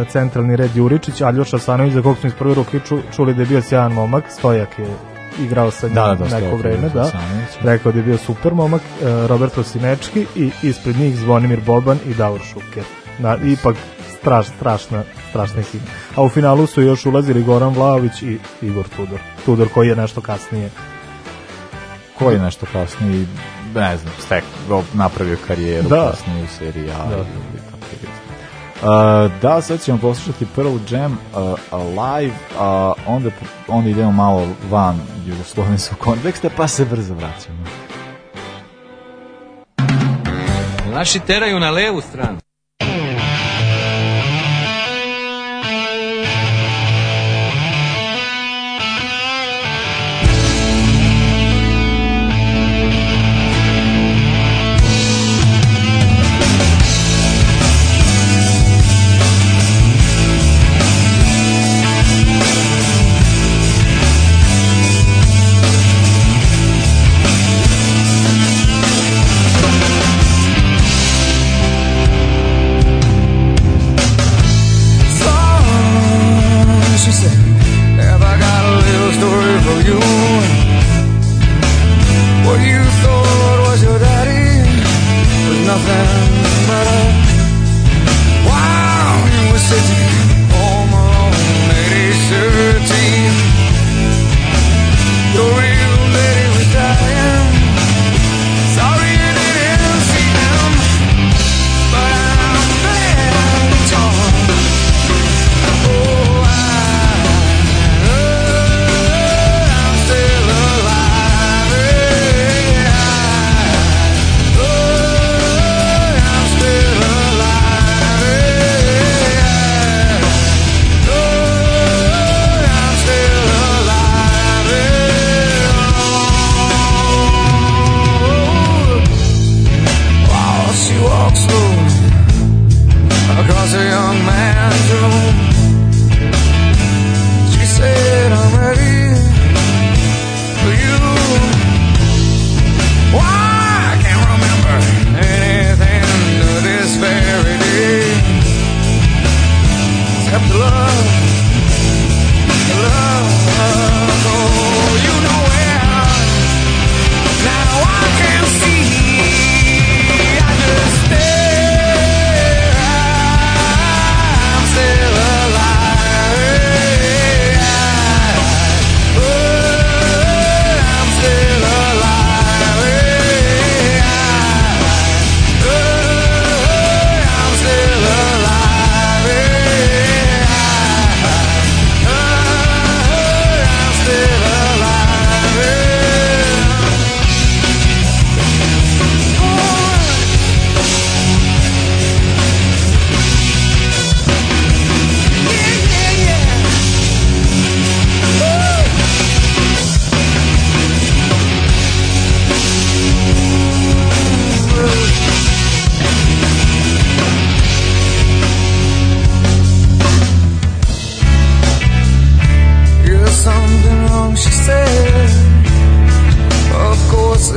centralni red Juričić, Aljoša Sanović, za kog smo iz prve ruke ču, čuli da je bio sjajan momak, Stojak je igrao sa njim Da, da, neko vreme, da. Rekao da je bio super momak, e, Roberto Sinečki i ispred njih Zvonimir Boban i Davor Šuker. Na, ipak straš, strašna, strašna ekipa. A u finalu su još ulazili Goran Vlaović i Igor Tudor. Tudor koji je nešto kasnije. Koji je nešto kasnije, ne znam, stek, napravio karijeru Da. kasnije u seriji A. Da. Uh, da, sad ćemo poslušati Pearl Jam uh, Alive, a onda, onda idemo malo van jugoslovenskog konteksta, pa se brzo vraćamo. Naši teraju na levu stranu.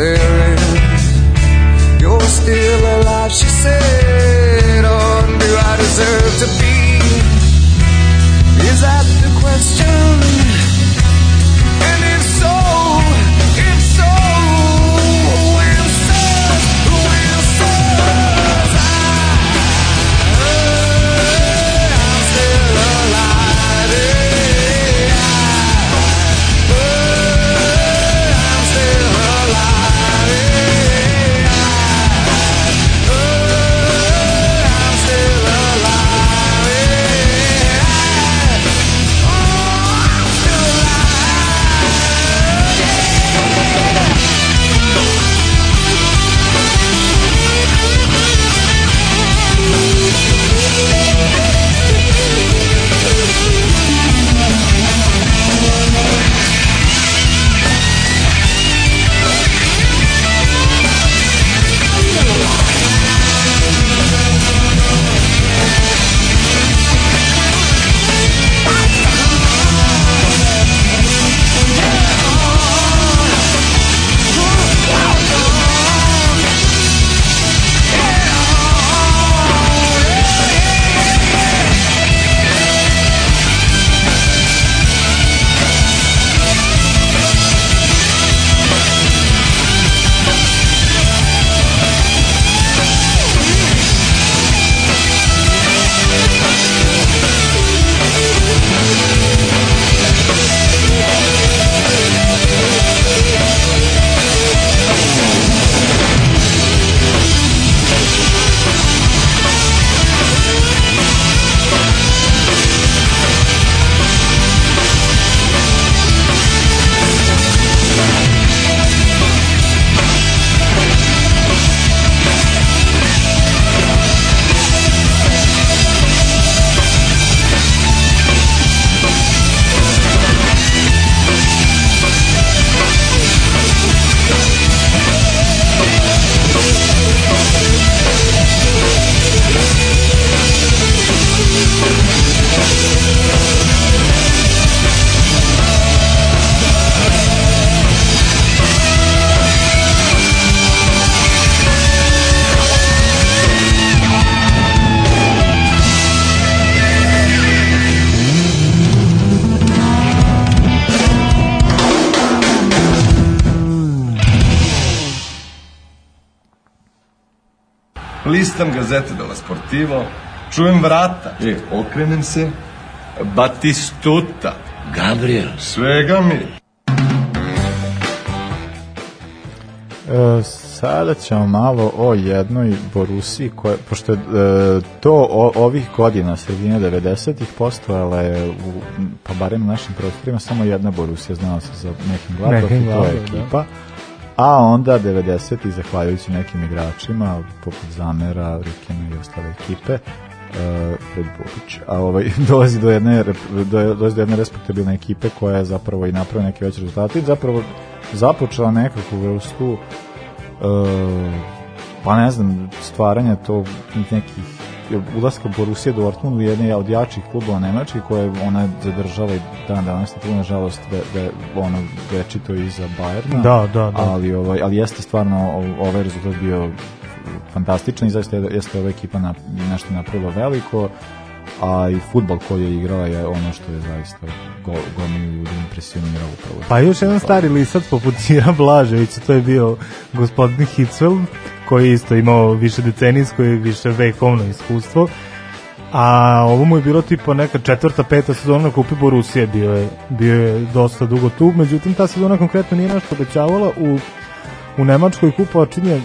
There Listam gazete della Sportivo, čujem vrata. E, okrenem se, Batistuta. Gabriel. Svega mi. E, sada ćemo malo o jednoj Borusi, koja, pošto je e, to o, ovih godina, sredine 90-ih, postojala je, u, pa barem na našim prostorima, samo jedna Borusija, znala se za nekim Gladbach i to je Gladbach, da. A onda 90-ih, zahvaljujući nekim igračima, poput Zamera, Rikina i ostale ekipe, uh, Fred Bobić, a ovaj, dolazi do jedne, do, dolazi do jedne respektabilne ekipe koja je zapravo i napravila neke veće rezultate i zapravo započela nekakvu vrstu uh, pa ne znam, stvaranja tog nekih ulaska Borussia Dortmund u jedne od jačih klubova Nemačke koje ona zadržava i dan danas tu nažalost da, da ono večito iza Bayerna. Da, da, da. Ali, ovaj, ali jeste stvarno ovaj rezultat bio fantastičan i zaista je- jeste ova ekipa na, nešto napravila veliko a i futbol koji je igrala je ono što je zaista go, gomilu ljudi impresionirao upravo. Pa još jedan stari lisac poput Cira Blaževića, to je bio gospodin Hitzfeld, koji je isto imao više decenijsko i više vekovno iskustvo. A ovo mu je bilo tipa neka četvrta, peta sezona na kupi Borusije, bio je, bio je dosta dugo tu, međutim ta sezona konkretno nije nešto obećavala. U, u Nemačkoj kupa očinje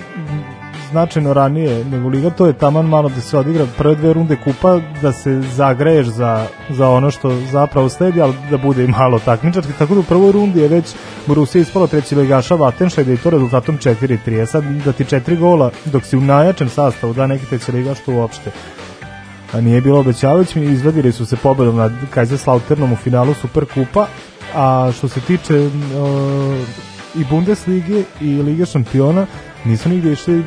značajno ranije nego Liga, to je taman malo da se odigra prve dve runde kupa, da se zagreješ za, za ono što zapravo sledi, ali da bude i malo takmičarski, tako da u prvoj rundi je već Borussia ispalo treći ligaša Vatenšajda i to rezultatom 4-3, E sad da ti četiri gola dok si u najjačem sastavu da neki treći ligaš to uopšte. A nije bilo obećavajući, izvadili su se pobedom nad Kaiserslauternom u finalu Superkupa, a što se tiče uh, i Bundeslige i Lige šampiona, nisu nigde išli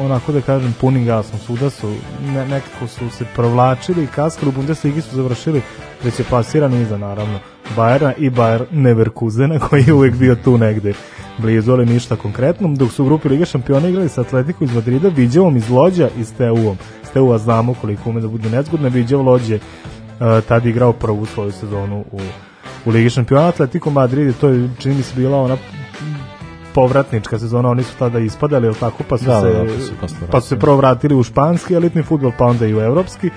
onako da kažem punim gasom, svuda su ne, nekako su se provlačili i kaskali u Bundesligi su završili treće plasirani iza naravno Bayerna i Bayer Neverkusena koji je uvek bio tu negde blizu, ali ništa konkretno. Dok su u grupi Lige šampiona igrali sa Atletico iz Madrida, Viđevom iz Lođa i s TU-om s TU-a znamo koliko ume da bude nezgodno, Viđev Lođe uh, tad igrao prvu svoju sezonu u, u Ligi šampiona. Atletico Madrid, to je čini mi se bila ona povratnička sezona, oni su tada ispadali, jel tako, pa su, Da, se, da, pa su pa se prvo vratili u španski elitni futbol, pa onda i u evropski,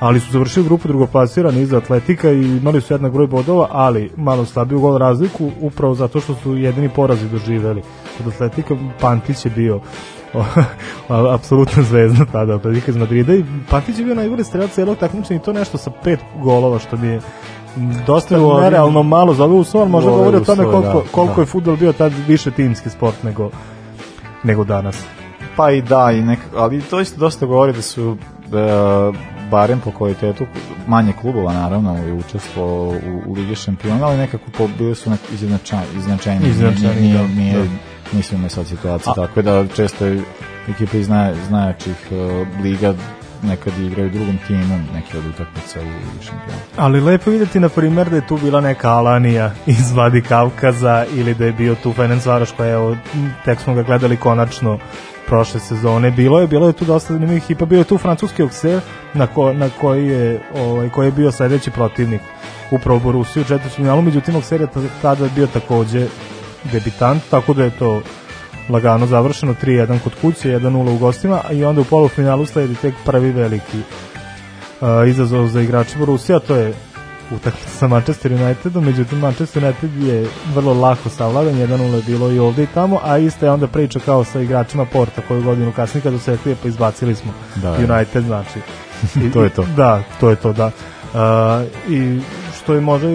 ali su završili grupu drugoplasirani iza Atletika i imali su jednak broj bodova, ali malo slabiju gol razliku, upravo zato što su jedini porazi doživeli. Od Atletika Pantić je bio apsolutna zvezda tada Atletika iz Madrida i Pantić je bio najbolji strelac celog takmičenja i to nešto sa pet golova što mi je dosta ovim- nerealno malo za ali možda govori o tome koliko, da, koliko da. je futbol bio tad više timski sport nego, nego danas. Pa i da, i nek, ali to isto dosta govori da su e, barem po kvalitetu manje klubova naravno je učestvovalo u, u Ligi šampiona, ali nekako po, bili su nek, izjednača, izjednačeni. Izjednačeni, nije, da, nije, da. Imali sad situacije, A- tako da često je ekipa iz zna, znajačih e, liga nekad igraju drugom timu neke od utakmica u Ligi šampiona. Ali lepo je vidjeti, na primjer, da je tu bila neka Alanija iz Vladi Kavkaza ili da je bio tu Ferenc Varoš koja je, evo, tek smo ga gledali konačno prošle sezone. Bilo je, bilo je tu dosta zanimljivih ekipa, bio je tu francuski Okser na, ko, na koji, je, ovaj, koji je bio sledeći protivnik upravo Borusiju u četvrtfinalu, međutim je ta- tada bio takođe debitant, tako da je to lagano završeno 3-1 kod kuće, 1-0 u gostima i onda u polufinalu sledi tek prvi veliki uh, izazov za igrače Borussia, to je utakmica sa Manchester Unitedom, međutim Manchester United je vrlo lako savladan, 1-0 je bilo i ovde i tamo, a ista je onda priča kao sa igračima Porta koju godinu kasnije kad osetlije pa izbacili smo Da, da. United znači. To je to. Da, to je to, da. Uh, I što je možda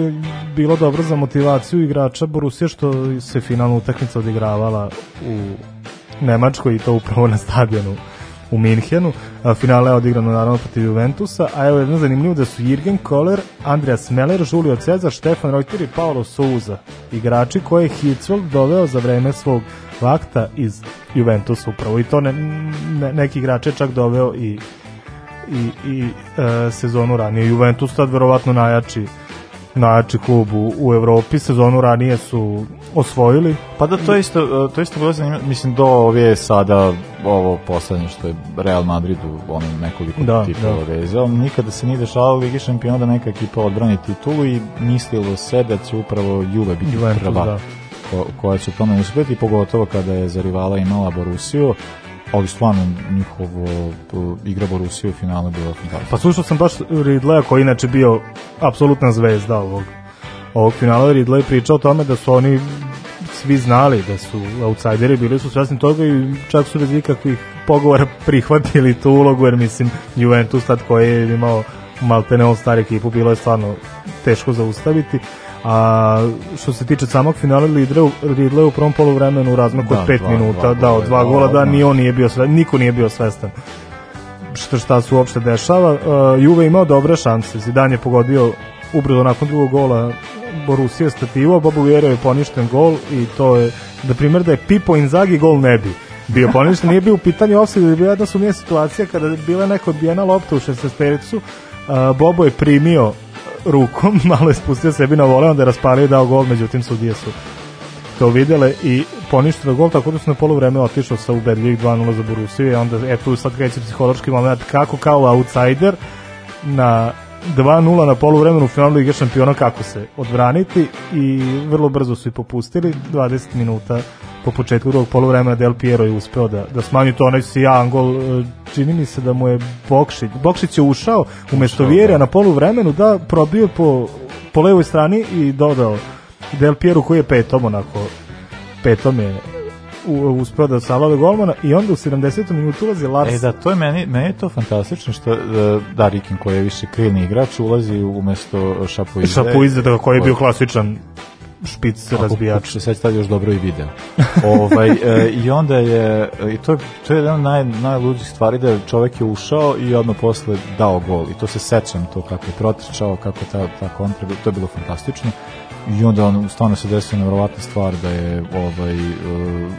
bilo dobro za motivaciju igrača Borussia što se finalna utakmica odigravala u Nemačkoj i to upravo na stadionu u Minhenu. Finale je odigrano naravno protiv Juventusa, a evo jedno zanimljivo da su Jürgen Kohler, Andreas Meller, Julio Cezar, Stefan Reuter i Paolo Souza, igrači koje je Hitzfeld doveo za vreme svog vakta iz Juventusa upravo. I to ne, ne, neki igrače čak doveo i i, i e, sezonu ranije. Juventus tad verovatno najjači najjači klub u, u Evropi, sezonu ranije su osvojili. Pa da, to je isto, to je isto bilo zanimljivo, mislim, do ove sada, ovo poslednje što je Real Madrid u onom nekoliko Da, titula da. vezao, nikada se nije dešavalo Ligi šampiona da neka ekipa odbrani titulu i mislilo se da će upravo Juve biti Juventus, prva da. ko, koja će tome uspeti, pogotovo kada je za rivala imala Borusiju, ali stvarno njihovo uh, igra Borusije u finalu bila fantastična. Pa slušao sam baš Ridleya koji inače bio apsolutna zvezda ovog, ovog finala. Ridley pričao o tome da su oni svi znali da su outsideri, bili su svesni toga i čak su bez ikakvih pogovora prihvatili tu ulogu, jer mislim Juventus tad koji je imao maltene all star ekipu, bilo je stvarno teško zaustaviti. A što se tiče samog finala Ridley u prvom poluvremenu u razmaku Da, od 5 dva- minuta dva dao dva da, gola, da ni on nije bio svestan, niko nije bio svestan šta, šta se uopšte dešava. Uh, Juve imao dobre šanse. Zidane je pogodio ubrzo nakon drugog gola Borussia stativo, Bobo Vjero je poništen gol i to je, da primjer da je Pipo Inzaghi gol ne bi. bio poništen, nije bio u pitanju offside, je bila jedna sumnija situacija kada je bila neka odbijena lopta u 16 uh, Bobo je primio rukom, malo je spustio sebi na vole, onda je raspalio i dao gol, međutim sudije su to videle i poništilo gol, tako da su na polovreme otišao sa ubedljivih 2-0 za Borusiju i onda, eto, tu sad kreće psihološki moment kako kao outsider na 2-0 na poluvremenu u finalu Lige šampiona kako se odbraniti i vrlo brzo su i popustili 20 minuta po početku drugog poluvremena Del Piero je uspeo da, da smanji to onaj sijan gol e, čini mi se da mu je Bokšić Bokšić je ušao umesto Vjerija na poluvremenu da probio po, po levoj strani i dodao Del Piero koji je petom onako petom je u- uspeo da savlada golmana i onda u 70. minutu ulazi Lars E da, to je meni, meni je to fantastično što e, da Rikin koji je više krilni igrač ulazi umesto Šapuize. Šapuize da koji je bio klasičan špic razbijač. se sad tad još dobro i video. ovaj, e, I onda je, i to, je- to je jedan od naj, najluđih stvari da čovek je ušao i odmah posle dao gol. I to se sećam to kako je protrčao, kako ta, ta kontra, to je bilo fantastično. I onda on, stvarno se desila nevjerovatna stvar da je ovaj, e,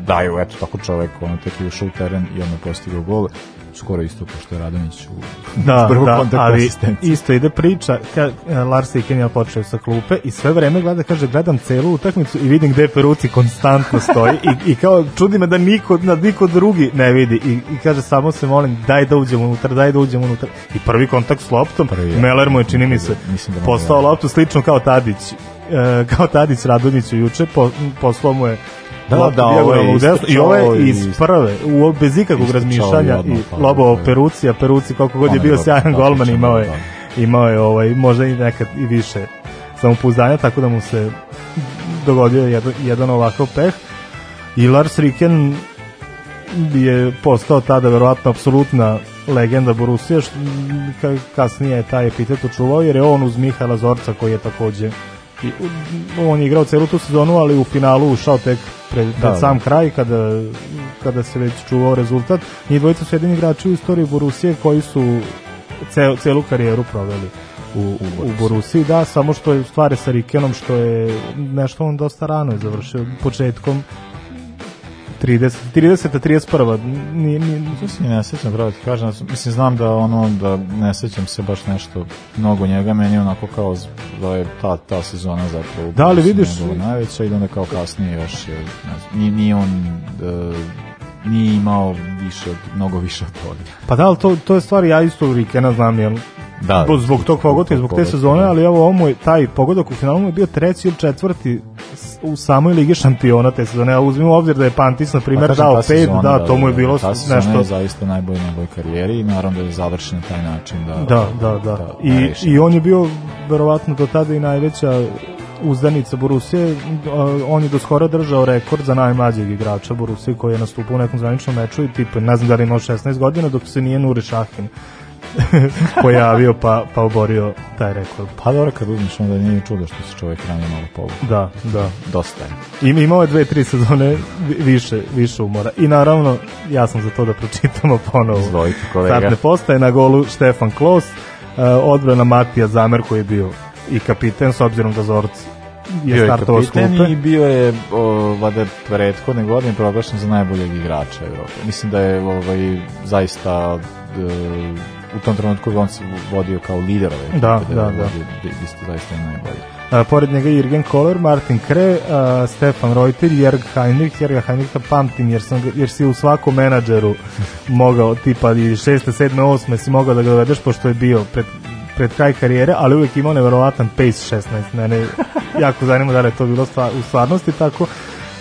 daju, eto, tako čovek, ono, tek je ušao u teren i onda postigao gol. Skoro isto kao što je Radonić u Da, prvog da, kontakta ali isto ide priča, ka, e, Lars Iken je počeo sa klupe i sve vreme gleda, kaže, gledam celu utakmicu i vidim gde Peruci konstantno stoji i, i kao čudi me da niko, da niko drugi ne vidi i, i kaže, samo se molim, daj da uđemo unutra, daj da uđemo unutra. I prvi kontakt s loptom, Prvi, ja. Meler mu je, čini mi se, Mislim da postao loptu slično kao Tadić, e, kao Tadić Radonjiću juče, po, poslao mu je Da, da, ovo je desno. I ovo je iz prve, u, bez ikakvog razmišljanja i odmah i pa, lobao da. Peruci, koliko god je bio je sjajan golman imao je imao je ovaj možda i nekad i više samopouzdanja tako da mu se dogodio jedan, jedan ovakav peh. I Lars Riken je postao tada verovatno apsolutna legenda ka, kasnije je taj epitet očuvao jer je on uz Mihala Zorca koji je takođe i, u- on je igrao celu tu sezonu ali u finalu ušao tek pred, pred Da, sam da. kraj kada, kada se već čuvao rezultat. Njih dvojica su jedini igrači u istoriji Borusije koji su cel, celu karijeru proveli u, u, Borusiji, da, samo što je stvari sa Rikenom, što je nešto on dosta rano je završio, početkom 30, 30 31 nije, nije, To se ne sećam, pravo ti kažem, mislim, znam da ono, da ne sećam se baš nešto mnogo njega, meni onako kao da je ta, ta sezona zapravo Da, Borussiji vidiš- najveća i da onda kao kasnije još je, ne znam, nije, nije on e, nije imao više mnogo više od toga. Pa da, ali to, to je stvar, ja isto Rikena znam, jel, Da, zbog, zbog tog pogodka i zbog te sezone, da. ali evo ovo je taj pogodak u finalu je bio treći ili četvrti u samoj ligi šampiona te sezone, a uzmimo u obzir da je Pantis, na primjer, Pa dao pet, sezona, da, to mu je bilo ta nešto... je zaista najbolja u njegovoj karijeri i naravno da je završen na taj način da, Da, da, da. I, reši. I on je bio verovatno do tada i najveća uzdanica Borusije. On je do skora držao rekord za najmlađeg igrača Borusije koji je nastupao u nekom zvaničnom meču i tipa, ne znam da li imao 16 godina dok se nije Nuri Šahin pojavio pa, pa oborio taj rekord. Pa dobro, kad uzmeš onda nije ni čudo što se čovjek ranije malo povuče. Da, da. Dosta je. I imao je dve, tri sezone vi- više, više umora. I naravno, ja sam za to da pročitamo ponovo. Izvolite, kolega. Startne postaje na golu Štefan Klos, uh, odbrana Matija Zamer koji je bio i kapiten s obzirom da Zorc je bio startovao s kapiten klupe. i bio je o, vada prethodne godine proglašen za najboljeg igrača Evrope. Mislim da je ovaj zaista e, u tom trenutku on se vodio kao lider ove Da, da, da. da isto zaista je najbolji. A, pored njega Jürgen Kohler, Martin Kre, a, Stefan Reuter, Jörg Heinrich, Jörga Heinricha pamtim jer, sam, jer si u svakom menadžeru mogao, tipa i šeste, sedme, osme si mogao da ga dovedeš pošto je bio pred, pred kraj karijere, ali uvek imao neverovatan pace 16. Mene jako zanima da li je to bilo stva, u stvarnosti tako.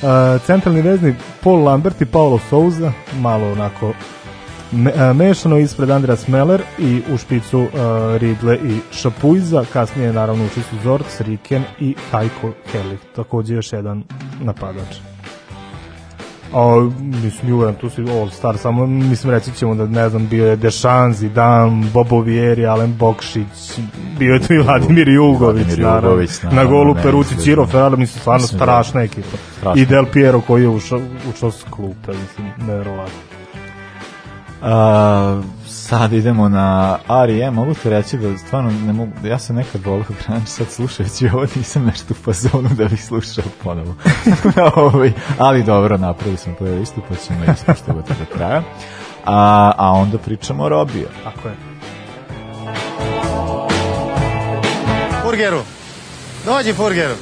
A, centralni veznik Paul Lambert i Paulo Souza, malo onako me, a, mešano ispred Andreas Meller i u špicu uh, Ridle i Šapuiza, kasnije naravno ušli su Zorc, Riken i Heiko Herlich, takođe još jedan napadač. A, mislim, Juventus i All Star, samo mislim reći ćemo da ne znam, bio je Dešan, Zidane, Bobo Vieri, Alen Bokšić, bio je tu i Vladimir Jugović, Vladimir naravno, Jugović, na naravno, golu ne, Peruci izgleda. Ciro Ferrari, mislim, stvarno Mislim da- strašna ekipa. Strašna. I Del Piero koji je ušao, ušao s klupe, mislim, nevjerovatno. A, sad idemo na R.E.M. Mogu ti reći da stvarno ne mogu, ja sam nekad volio grunge, sad slušajući ovo nisam nešto u fazonu da bih slušao ponovo. ovaj, ali dobro, napravili smo playlistu, pa ćemo ispoštovati do kraja. A, a onda pričamo o Robiju. Tako je. Furgeru. Dođi, Furgeru.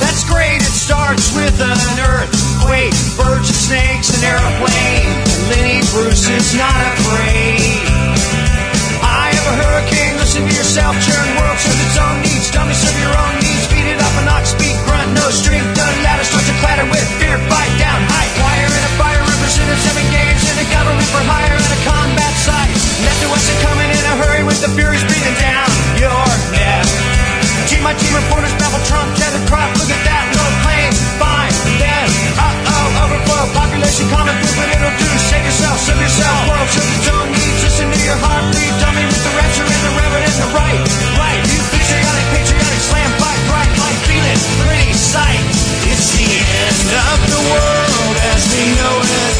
That's great, it starts with an earthquake, birds and snakes, an airplane. Lenny Bruce is not afraid. I have a hurricane, listen to yourself, churn world serves its own needs, dummy serve your own needs, beat it up an ox, speed, grunt, no strength, the ladder starts to clatter with fear, fight down, high wire and a fire. Represented seven games in a government for hire and a combat site. Left to us and coming in a hurry with the furies breathing down your neck. Team my team reporters babble Trump, tethered crop, look at that, common food, but it'll do, save yourself, serve yourself, world its own needs, listen to your heartbeat, dummy with the rapture and the reverend and the right, right, you patriotic, patriotic, slam, fight, bright, light, feeling, pretty sight, it's the end of the world as we know it,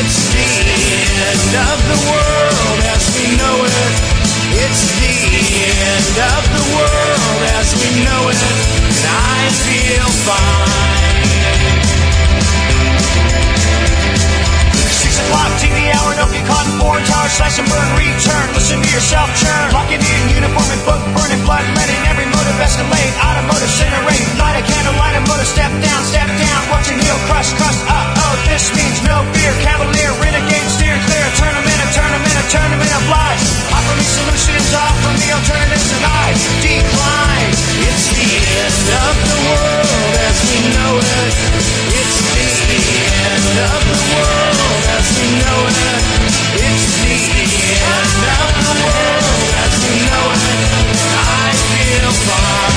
it's the end of the world as we know it, it's the end of the world as we know it, and I feel fine. O'clock TV hour, don't get caught in foreign tower, slash and burn, return, listen to yourself churn. Locking in uniform and book, burning blood, letting every motive escalate, automotive incinerate, light a candle, light a motor, step down, step down, watching heel crush, crush, uh-oh, this means no fear, cavalier, renegade, steer clear, a tournament, a tournament, a tournament of lies. Offer me solutions, offer me alternatives, and I decline. It's the end of the world as we know it. It's the of the world as know it. It's the end of the world as know it. I feel fine.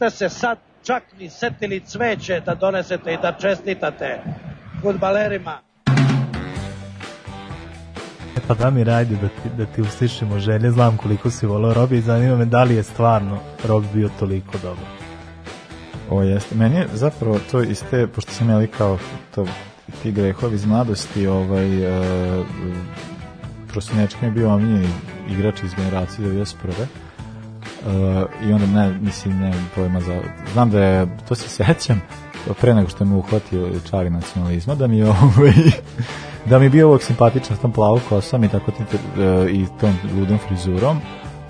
Niste se sad čak ni setili cveće da donesete i da čestitate futbalerima. E pa da mi radi da ti, da ti uslišimo želje, znam koliko si volao Robi i zanima me da li je stvarno Rob bio toliko dobar. O, jeste. Meni je zapravo to iz te, pošto sam jeli kao to, ti grehovi iz mladosti, ovaj, uh, Prosinečki mi je bio omiljeni igrač iz generacije 91. Uh, I onda ne, mislim, ne pojma za... Znam da je, to se sećam, pre nego što me uhvatio čari nacionalizma, da mi je ovaj, da mi je bio uvijek simpatičan s tom plavu kosom i tako ti, e, i tom ludom frizurom,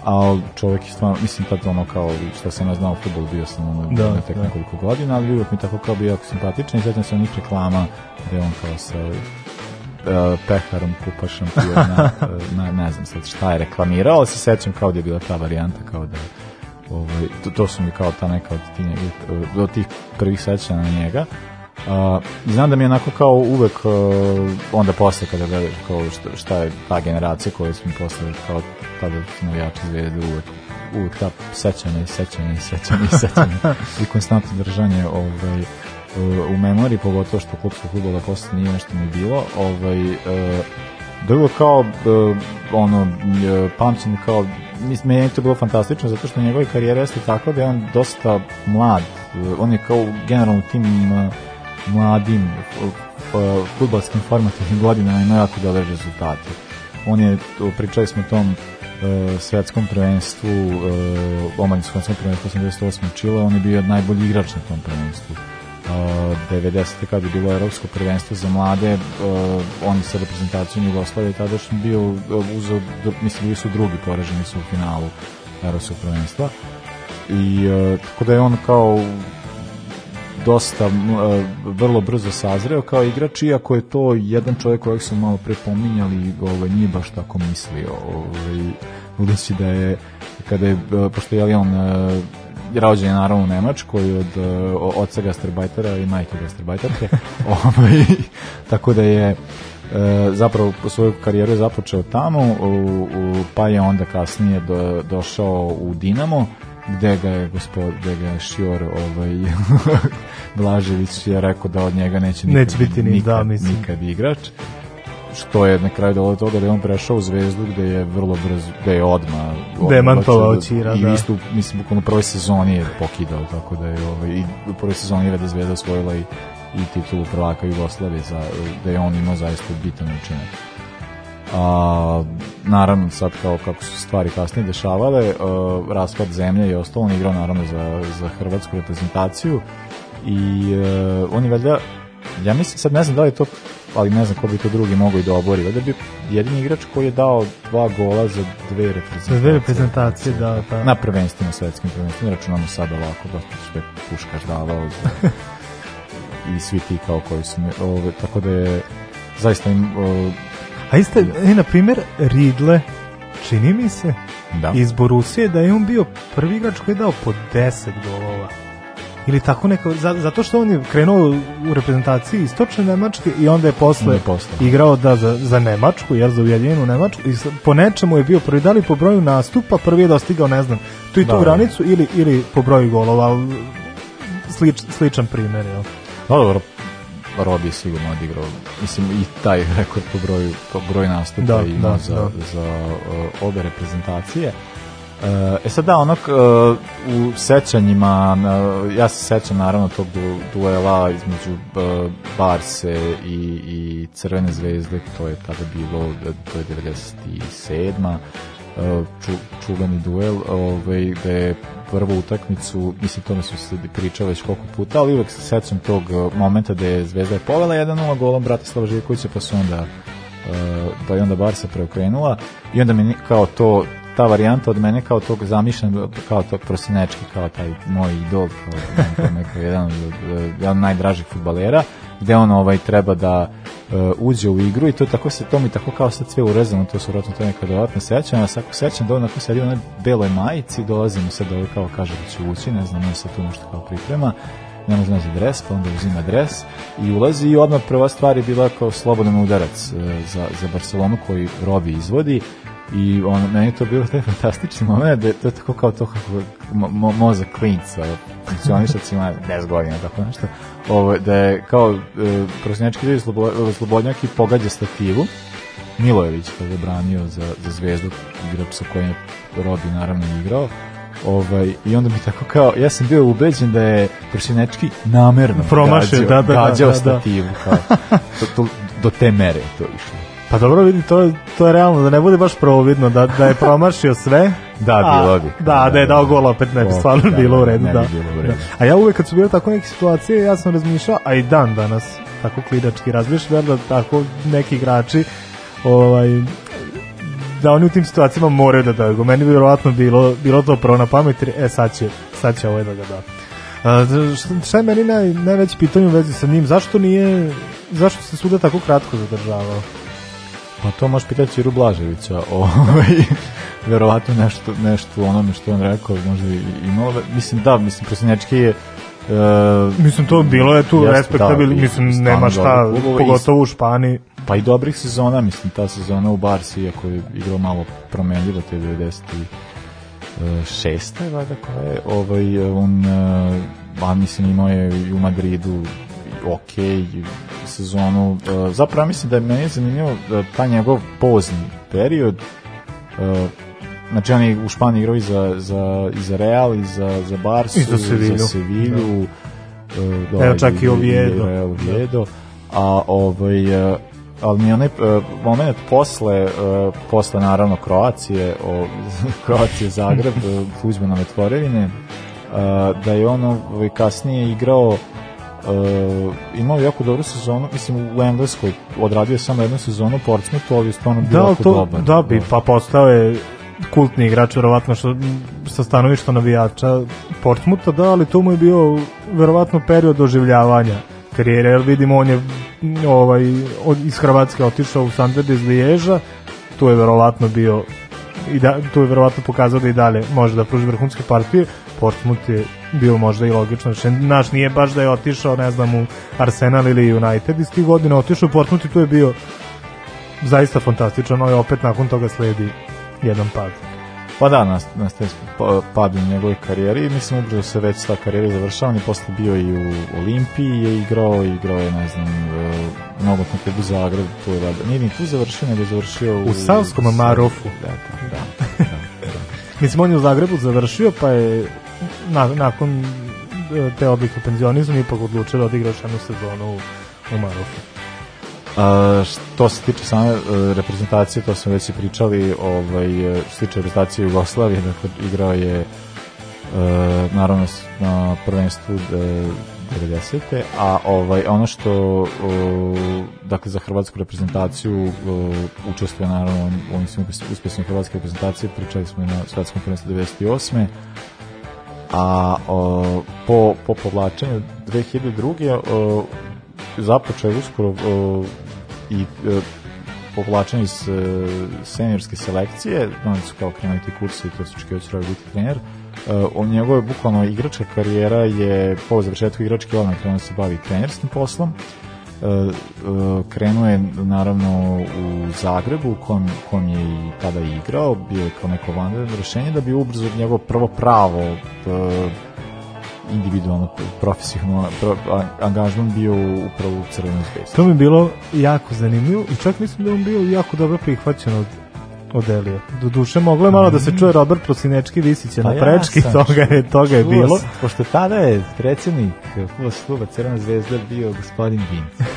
a čovjek je stvarno, mislim tad ono kao što sam ja znao u futbolu, bio sam ono Da, da, tek da. nekoliko godina, ali uvijek mi tako kao bio jako simpatičan i sjećam se onih reklama gde on kao sa e, peharom kupa šampiona, e, ne, ne znam sad šta je reklamirao, ali se sećam kao da je bila ta varijanta, kao da ovaj, to, to su mi kao ta neka od tih, njega- od tih prvih sećanja na njega. Uh, znam da mi je onako kao uvek uh, onda posle kada gledaš kao šta, šta je ta generacija koju smo posle kao tada navijači zvezde uvek uvek ta sećanja i sećanja i sećanja i sećanja i konstantno držanje ovaj, u- memoriji, pogotovo što klubskog futbola posle nije nešto ni bilo, ovaj, da je kao e, ono, e, pamćen kao meni je to bilo fantastično zato što njegova karijera jeste tako da je on dosta mlad E, on je kao generalno tim mladim futbalskim formativnim godinama ima jako dobre rezultate on je, pričali smo o tom e, svetskom prvenstvu e, omladinskom svetskom prvenstvu 88. u Čile, on je bio najbolji igrač na tom prvenstvu Uh, 90. kad je bilo evropsko prvenstvo za mlade, uh, on sa reprezentacijom Jugoslavije tada što bio uzeo, dru- mislim bili su drugi poraženi su u finalu evropskog prvenstva i uh, tako da je on kao dosta vrlo brzo sazreo kao igrač iako je to jedan čovjek kojeg su malo pre pominjali ovaj, nije baš tako mislio ovaj, budući da je kada je, pošto je on rođen je naravno u Nemačkoj od uh, oca gastarbajtera i majke gastarbajterke ovaj, tako da je e, zapravo svoju karijeru je započeo tamo u, u, pa je onda kasnije do, došao u Dinamo gde ga je gospod, gde ga je Šior ovaj, Blažević je rekao da od njega neće nikad, Neće biti ni- nikad, da, mislim. nikad igrač što je na kraju dolo toga da je on prešao u Zvezdu gde je vrlo brzo, gde je odma Demantovao Ćira, i da. isto, mislim, bukvalno u prvoj sezoni je pokidao, tako da je ovaj, i u prvoj sezoni je da Zvezda osvojila i, i titulu prvaka Jugoslavije, za, da je on imao zaista bitan učinak. A, naravno sad kao kako su stvari kasnije dešavale uh, raspad zemlje i ostalo on igrao naravno za, za hrvatsku reprezentaciju i uh, on je valjda ja mislim sad ne znam da li je to ali ne znam ko bi to drugi mogao i da obori valjda bi jedini igrač koji je dao dva gola za dve reprezentacije Za dve reprezentacije, da, da. na prvenstvima svetskim prvenstvima računamo sad ovako dosta što je Puškaš davao za, i svi ti kao koji su mi- ove, tako da je zaista im, o, A isto, e, na primjer, Ridle, čini mi se, Da. iz Borusije, da je on bio prvi igrač koji je dao po 10 golova. Ili tako neko, za- zato što on je krenuo u reprezentaciji istočne Nemačke i onda je posle posle. igrao da za, za Nemačku, jel za Ujedinjenu Nemačku i po nečemu je bio prvi, da li po broju nastupa, prvi je dostigao, ne znam, tu i tu Da, da. granicu ili, ili po broju golova, slič, sličan primjer, jel? Da, dobro, Robi je sigurno odigrao, mislim i taj rekord po broju, po broju nastupa Da, imao da, za, da. za uh, obe reprezentacije. Uh, e sad da, onog uh, u sećanjima, ja se sećam naravno tog du, duela između uh, Barse i, i Crvene zvezde, to je tada bilo, to je 97 uh, ču, čuveni duel, ovaj, gde je prvu utakmicu, mislim tome su se pričali već koliko puta, ali uvek se sećam tog momenta da je Zvezda je povela 1-0 golom Bratislava Živkovića, pa su onda pa je onda Barsa preokrenula i onda mi kao to ta varijanta od mene kao tog zamišljen kao to prosinečki kao taj moj idol kao, neko jedan od uh, jedan od najdražih fudbalera gde on ovaj treba da uh, uđe u igru i to tako se to mi tako kao sad sve urezano to su vjerojatno to neka dodatna sećanja, a sad ako sećam da on ako sedi onoj beloj majici, dolazi mu sad ovaj kao kaže da će ući, ne znam, on se tu nešto kao priprema, ne može naći dres, pa onda uzima dres i ulazi i odmah prva stvar je bila kao slobodan udarac e, za, za Barcelonu koji Robi izvodi i on, meni je to bilo taj fantastični moment da je to je tako kao to kako mo, mo, mozak klinca funkcioniša kad ima 10 godina tako nešto. Ovo, da je kao e, prosnjački ljudi slobo, slobodnjak i pogađa stativu. Milojević kada je branio za, za zvezdu igrač sa kojim je Robi naravno igrao. Ovaj, i onda mi tako kao, ja sam bio ubeđen da je Prosinečki namerno Promašio, gađao, da, da, da, gađao da, da. stativu kao, to, to, do te mere je to išlo Pa dobro vidi, to, to je realno, da ne bude baš providno, da, da je promašio sve, Da, A, bilo bi. Da, da je dao gol opet ne bi stvarno da, bilo u da, redu, da. bi bilo u redu. Da. A ja uvek kad su bile tako neke situacije, ja sam razmišljao, a i dan danas tako klinački razmišljam, da tako neki igrači ovaj, da oni u tim situacijama moraju da daju. Meni bi vjerovatno bilo, bilo to prvo na pamet, e sad će, sad će ovaj da ga da. A, šta- šta je meni naj, najveće pitanje u vezi sa njim? Zašto nije, zašto se suda tako kratko zadržavao? Pa to možeš pitati Čiru Blaževića, ovaj, verovatno nešto, nešto u onome što je on rekao, možda i imalo, mislim da, mislim Prosinečki je Uh, Mislim, to bilo je tu respektabilno, i mislim, nema šta, pogotovo u Španiji. Pa i dobrih sezona, mislim, ta sezona u Barsi, iako je igrao malo promenljivo, te 96. valjda koja je, ovaj, on, eh, a mislim, imao je i u Madridu ok sezonu. Eh, Zapravo mislim da je meni zanimljivo da ta njegov pozni period, eh, znači on je u Španiji igrao i za, za, i za Real, i za, za Barsu, I za Sevilju. za Sevilju, eh, Evo, čak i Oviedo. Real Oviedo. A ovaj, ali mi je onaj moment posle, posle naravno Kroacije, o, Kroacije Zagreb, uh, Tuđmanove tvorevine, uh, da je on ovaj, kasnije igrao uh, imao jako dobru sezonu, mislim u Engleskoj odradio je samo jednu sezonu u Portsmouthu, ali je stvarno bio Da, jako to, dobar. da bi, pa postao je kultni igrač, verovatno što sa stanovišta navijača Portsmuta, da, ali to mu je bio verovatno period oživljavanja karijere, jer vidimo on je ovaj, od, iz Hrvatske otišao u Sandred iz Liježa, tu je verovatno bio i da, tu je verovatno pokazao da i dalje može da pruži vrhunske partije, Portsmouth je bio možda i logično. Naš nije baš da je otišao, ne znam, u Arsenal ili United iz tih godina, otišao u Portsmouth i tu je bio zaista fantastičan, ali opet nakon toga sledi jedan pad. Pa da, nas, nastaje pa- pad u njegovoj karijeri mislim ubrzo se već ta karijera završava, on je posle bio i u Olimpiji je igrao, igrao je, ne znam, u nogotnom klubu Zagreb, tu je valjda, nije ni tu završio, nego je završio u... U Savskom Marofu. Da, da, da. Mislim, on je u Zagrebu završio, pa je na, nakon e, te odlike penzionizma ipak odlučio da odigra još jednu sezonu u, u Marofu. A, što se tiče same e, reprezentacije, to smo već i pričali, ovaj, e, što se tiče reprezentacije Jugoslavije, dakle, igrao je e, naravno na prvenstvu e, 90. A ovaj, ono što o, dakle, za hrvatsku reprezentaciju o, učestvuje naravno u ovim svim hrvatske reprezentacije, pričali smo i na svetskom prvenstvu 98 a o, po, po povlačenju 2002. O, započeo uskoro o, i e, povlačenje iz e, seniorske selekcije, oni su kao krenuli ti kursi i to su očekivao da će biti trener. E, on njegove bukvalno igračka karijera je po završetku igračke odmah krenuo da se bavi trenerskim poslom. E, e, krenuo je naravno u Zagrebu u kom, kom je i tada igrao, bio je kao neko vanredno rešenje da bi ubrzo njegovo prvo pravo e, individualno profesionalno pro, angažman bio upravo u Crvenoj zvezdi. To mi je bilo jako zanimljivo i čak mislim da on bio jako dobro prihvaćen od od Elija. Do duše moglo je malo da se čuje Robert Prosinečki Visića na prečki, sam toga je, toga je čuo bilo. sam, Pošto tada je predsjednik kluba Crvena zvezda bio gospodin Vinc.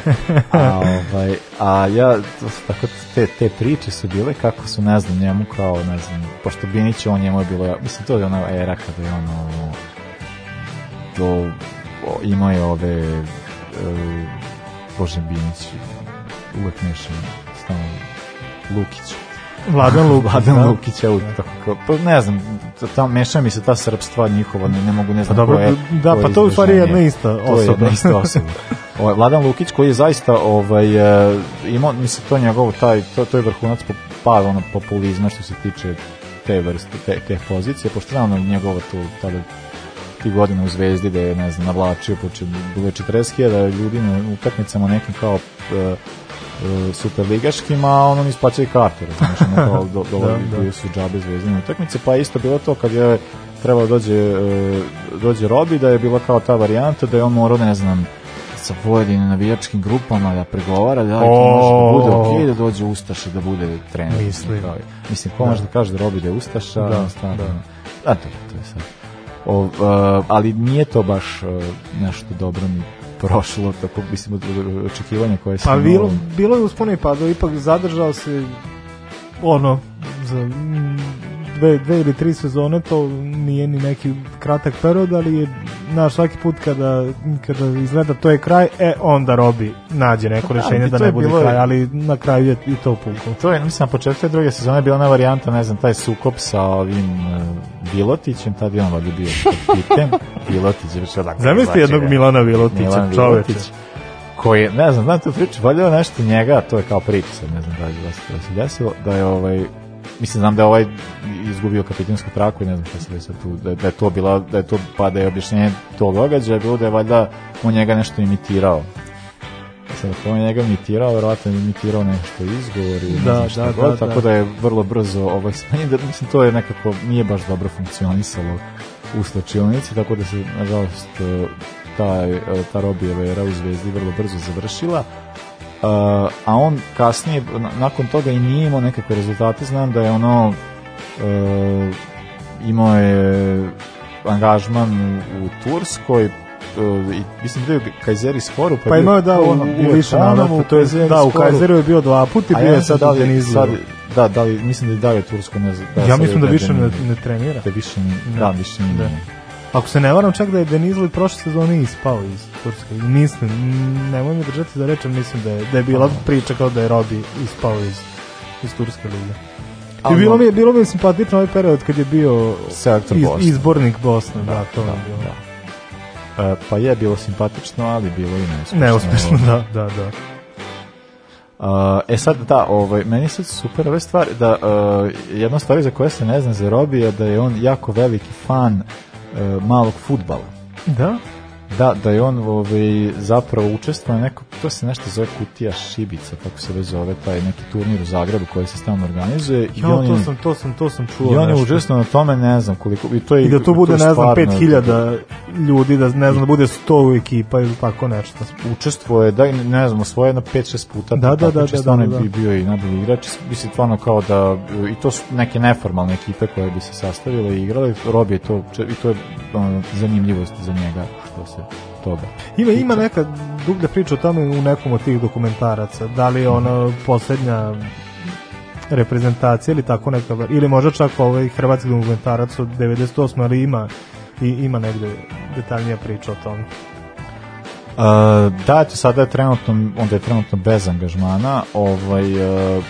A, ovaj, a ja, to su tako, te, te priče su bile kako su, ne znam, njemu kao, ne znam, pošto Binić, on njemu je bilo, mislim, to je ona era kada je ono, o, imao je ove, e, Bože Binić, uvek mešam, stalno, Lukić. Vladan Lukić, Vladan da. Lukić, evo, tako kao, pa ne znam, t- tam meša mi se ta srpstva njihova, ne, ne mogu, ne znam Pa dobro, ko je. da, ko pa to je u stvari izraženje. jedna ista To je jedna osoba. ista osoba. Ovaj, Vladan Lukić koji je zaista ovaj, e, imao, mislim, to njegovo, taj, to, to je vrhunac po, pa, ono, populizma što se tiče te vrste, te, te pozicije, pošto je ono njegovo tu, tada ti godina u Zvezdi da je, ne znam, navlačio po če- bilo je 40.000 ljudi na utakmicama nekim kao e, e, superligaškim, a ono nisu plaćali kartu, razumiješ, ono kao do, do, Da, da. su džabe zvezdine utakmice, pa isto bilo to kad je trebao dođe, e, dođe Robi, da je bila kao ta varijanta da je on morao, ne znam, sa pojedinim navijačkim grupama da pregovara, da li to može da bude O. okej da dođe Ustaša da bude trener. Mislim. Ko Da. može da kaže da Robi da je Ustaša, Da, da, stvarno, da. da. to je sad. O, uh, ali nije to baš uh, nešto dobro ni prošlo, tako mislim od od očekivanja koje sam Pa bilo, bilo je uspone i padova, ipak zadržao se ono za dve, dve ili tri sezone, to nije ni neki kratak period, ali je na svaki put kada, kada izgleda to je kraj, e, onda Robi nađe neko Pa da, rešenje da ne bude bilo- kraj, ali na kraju je i to puklo. To je, mislim, na početku druge sezone je bila ona varijanta, ne znam, taj sukop sa ovim uh, Vilotićem, tad je on valjda bio kapiten. Vilotić je već odakle. Zamisli jednog. Milana Vilotića, Milan. Vilotić, koji je, ne znam, znam tu priču, valjda je nešto njega, to je kao priča, ne znam da li se desilo, da je ovaj, mislim, znam da je ovaj izgubio kapitensku traku i ne znam šta se desilo tu, da, da je to bila, da je to, pa da je objašnjenje tog događaja bilo da je valjda on njega nešto imitirao. Sad, ako on je njega imitirao, verovatno je imitirao nešto izgovor ne Da, šta da, god, da, tako da. da je vrlo brzo ovaj, smanjen, da, mislim, to je nekako, nije baš dobro funkcionisalo u slačionici, tako da se, nažalost, eh, ta, eh, ta Robijeva era u Zvezdi vrlo brzo završila. Uh, a on kasnije, na- nakon toga i nije imao nekakve rezultate, znam da je ono uh, imao je angažman u, u Turskoj uh, i mislim da je Kajzeri Sporu Pa imao je da u, u više navrata, to je, da, u Kajzeru je bio dva puta i bio je ne sad da sad, da, da li, mislim da je dalje Tursko ne znam. Ja mislim da više ne, ne trenira. Da više, Ne. da, više nije. Da. Ako se ne varam, čak da je Denizli prošle sezone ispao iz Turske. Mislim, nemoj mi držati da rečem, mislim da je, da je bila priča kao da je Robi ispao iz, iz Turske lige. I bilo mi, je, bilo mi je simpatično ovaj period kad je bio Selektor iz, Bosne. izbornik Bosne, da, to mi je bilo. E, pa je bilo simpatično, ali bilo i neuspešno. Neuspešno, da, da, da. Uh, e sad da, ovaj, meni sad super ove stvari, da uh, jedna stvar za koje se ne zna za Robi je da je on jako veliki fan uh, malog futbala. Da? Da, da je on ovaj, zapravo učestvuje neko, to se nešto zove kutija šibica, kako se već zove, taj neki turnir u Zagrebu koji se stalno organizuje. I Ja, on to je, sam, to sam, to sam čuo i on je užasno na tome, ne znam koliko, i to je I da tu bude, to je ne znam, stvarno- 5000 ljudi, da ne znam, da bude 100 ekipa ili tako nešto. učestvuje, da i ne znam, osvoje jedno 5-6 puta. Da, da, da, da, on da, je da. bi bio i najbolji igrač. Mislim, stvarno kao da, i to su neke neformalne ekipe koje bi se sastavile i igrale. Robi je to, i to je ono, zanimljivost za njega što se toga. Ima, ima neka dublja priča o tome u nekom od tih dokumentaraca. Da li je ona poslednja reprezentacija ili tako neka, ili možda čak ovaj hrvatski dokumentarac od 98. ali ima i ima negde detaljnija priča o tome. Uh, da, eto, sada je trenutno, onda je trenutno bez angažmana, ovaj, uh,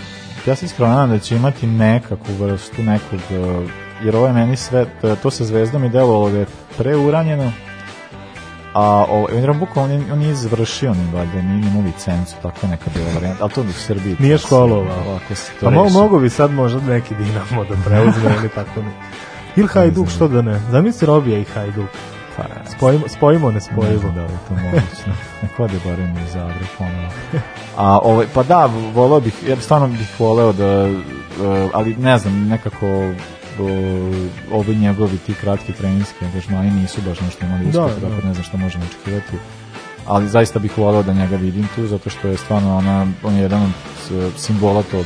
ja se iskreno nadam da će imati nekakvu vrstu nekog, uh, jer ovo je meni sve, to, to sa zvezdom i delovalo da je preuranjeno, a on, je bukvalno, on, je- on nije završio ni valjda, nije imao licencu, tako neka bila varijanta, ali to u Srbiji. Nije školovao. Ovako se to Pa mo, mogu bi sad možda neki Dinamo da preuzme ili tako ne. Ili Hajduk, što da ne. Zamisli Robija i Hajduk. Pa, Spojimo, spojimo Ne nespojivo. znam da li to moguće. Neko ode barem u Zagreb ponovo. A, ovaj, pa da, voleo bih, jer stvarno bih voleo da, e, ali ne znam, nekako o, ovi njegovi ti kratki treninski angažmani nisu baš nešto imali Da, uspeh, da. tako ne znam šta možemo očekivati. Ali zaista bih voleo da njega vidim tu, zato što je stvarno ona, on je jedan od simbola tog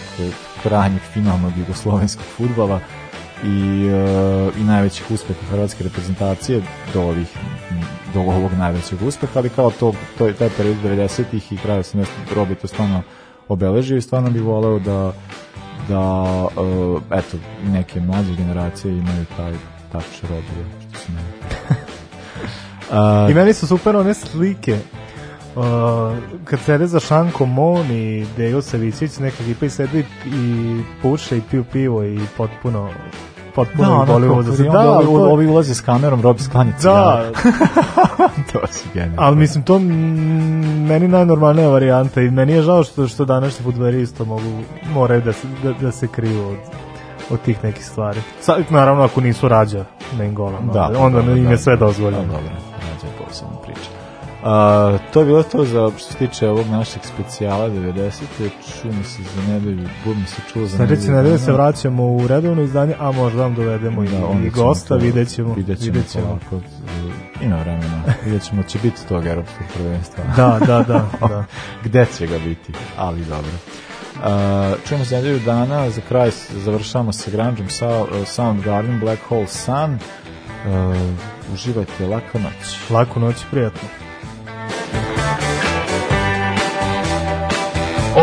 krajnjeg finalnog jugoslovenskog futbala i, e, i najvećih uspeha hrvatske reprezentacije do ovih do ovog najvećeg uspeha, ali kao to, to je taj period 90-ih i kraj 80 Robi to stvarno obeležio i stvarno bih voleo da da e, eto neke mlađe generacije imaju taj tač Robija što se mene I meni su super one slike Uh, kad sede za šankom on i Dejo Savićić neka ekipa i sede i, i puše i piju pivo i potpuno potpuno Da, i Da, onda ali ovi, to- ovi ulaze s kamerom, Robi sklanja Da, to su genijalno. ali mislim to meni najnormalnija varijanta i meni je žao što što današnji fudbaleri isto mogu moraju da se da, da se kriju od od tih nekih stvari. Sad, naravno ako nisu rađa main gola, Da, onda, onda dobro, im da, je sve da, dozvoljeno. Da, dobro, rađa je posebna priča. A, to je bilo to za što se tiče ovog našeg specijala 90. Čujemo se za nedelju, budemo se čuo za Sljedeće nedelje dana. se vraćamo u redovno izdanje, a možda vam dovedemo i, onda i ćemo gosta, to- vidjet ćemo. Vidjet ćemo, vidjet ćemo. polako, e, ima vremena. vidjet ćemo, će biti tog europskog prvenstva. Da, da, da, da. Gde će ga biti, ali dobro. Uh, čujemo za nedelju dana, za kraj završavamo sa Grungeom, sa, uh, Soundgarden, Black Hole Sun. Uh, uživajte, laka noć. Laku noć, prijatno.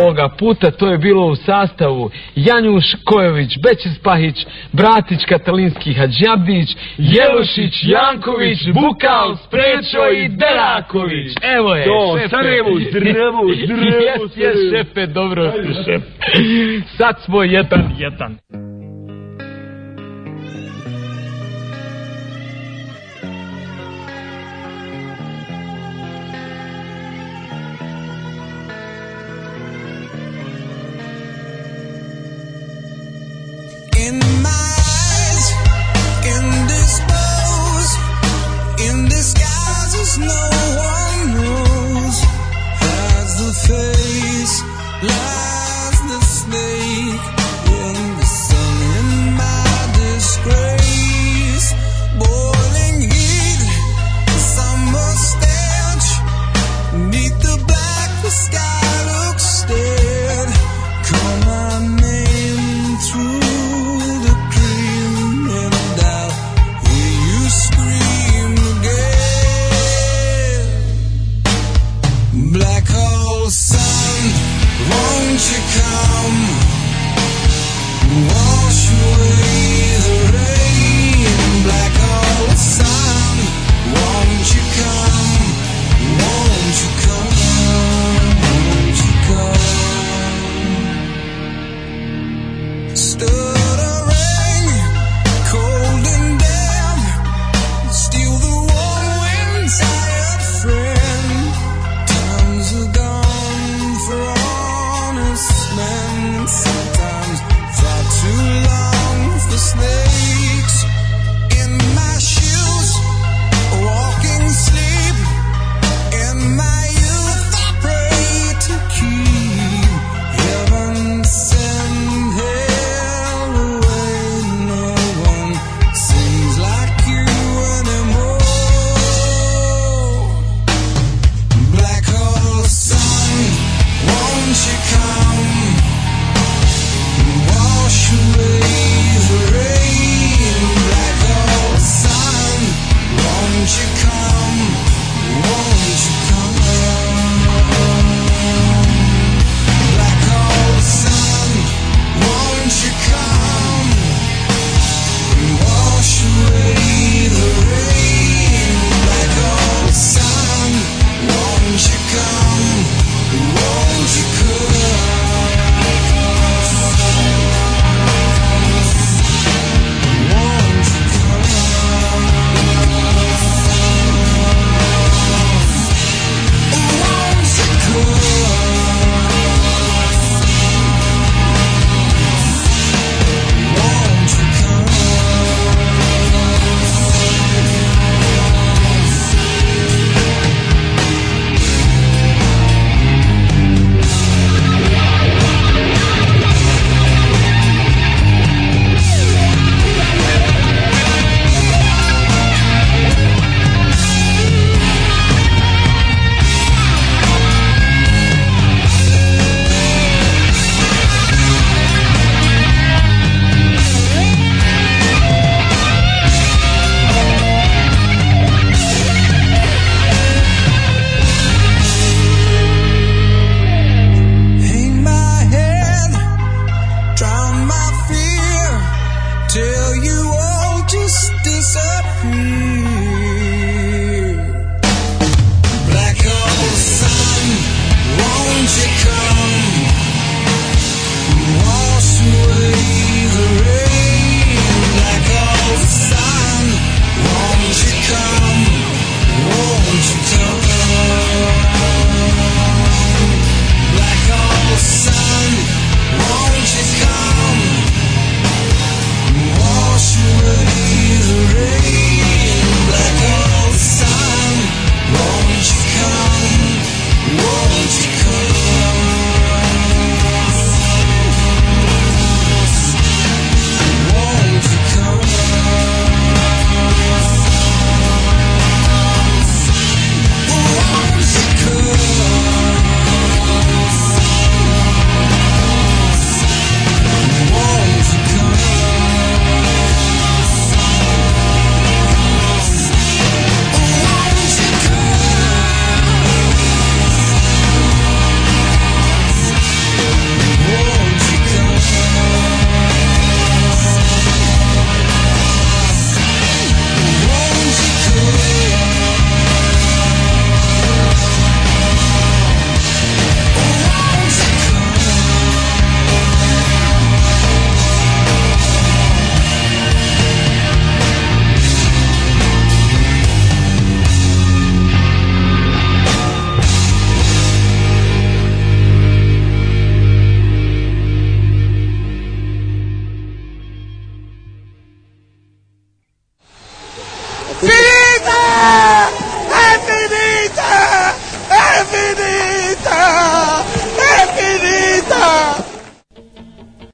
Ovoga puta to je bilo u sastavu Janjuš Kojović, Bećis Pahić, Bratić Katalinski Hadžabdić, Jelušić, Janković, Bukal, Sprečo i Deraković. Evo je, To, šefe. Sarajevo, zdravo, zdravo, Jes, jes, šefe, dobro ste, šef. Sad smo jedan, jedan.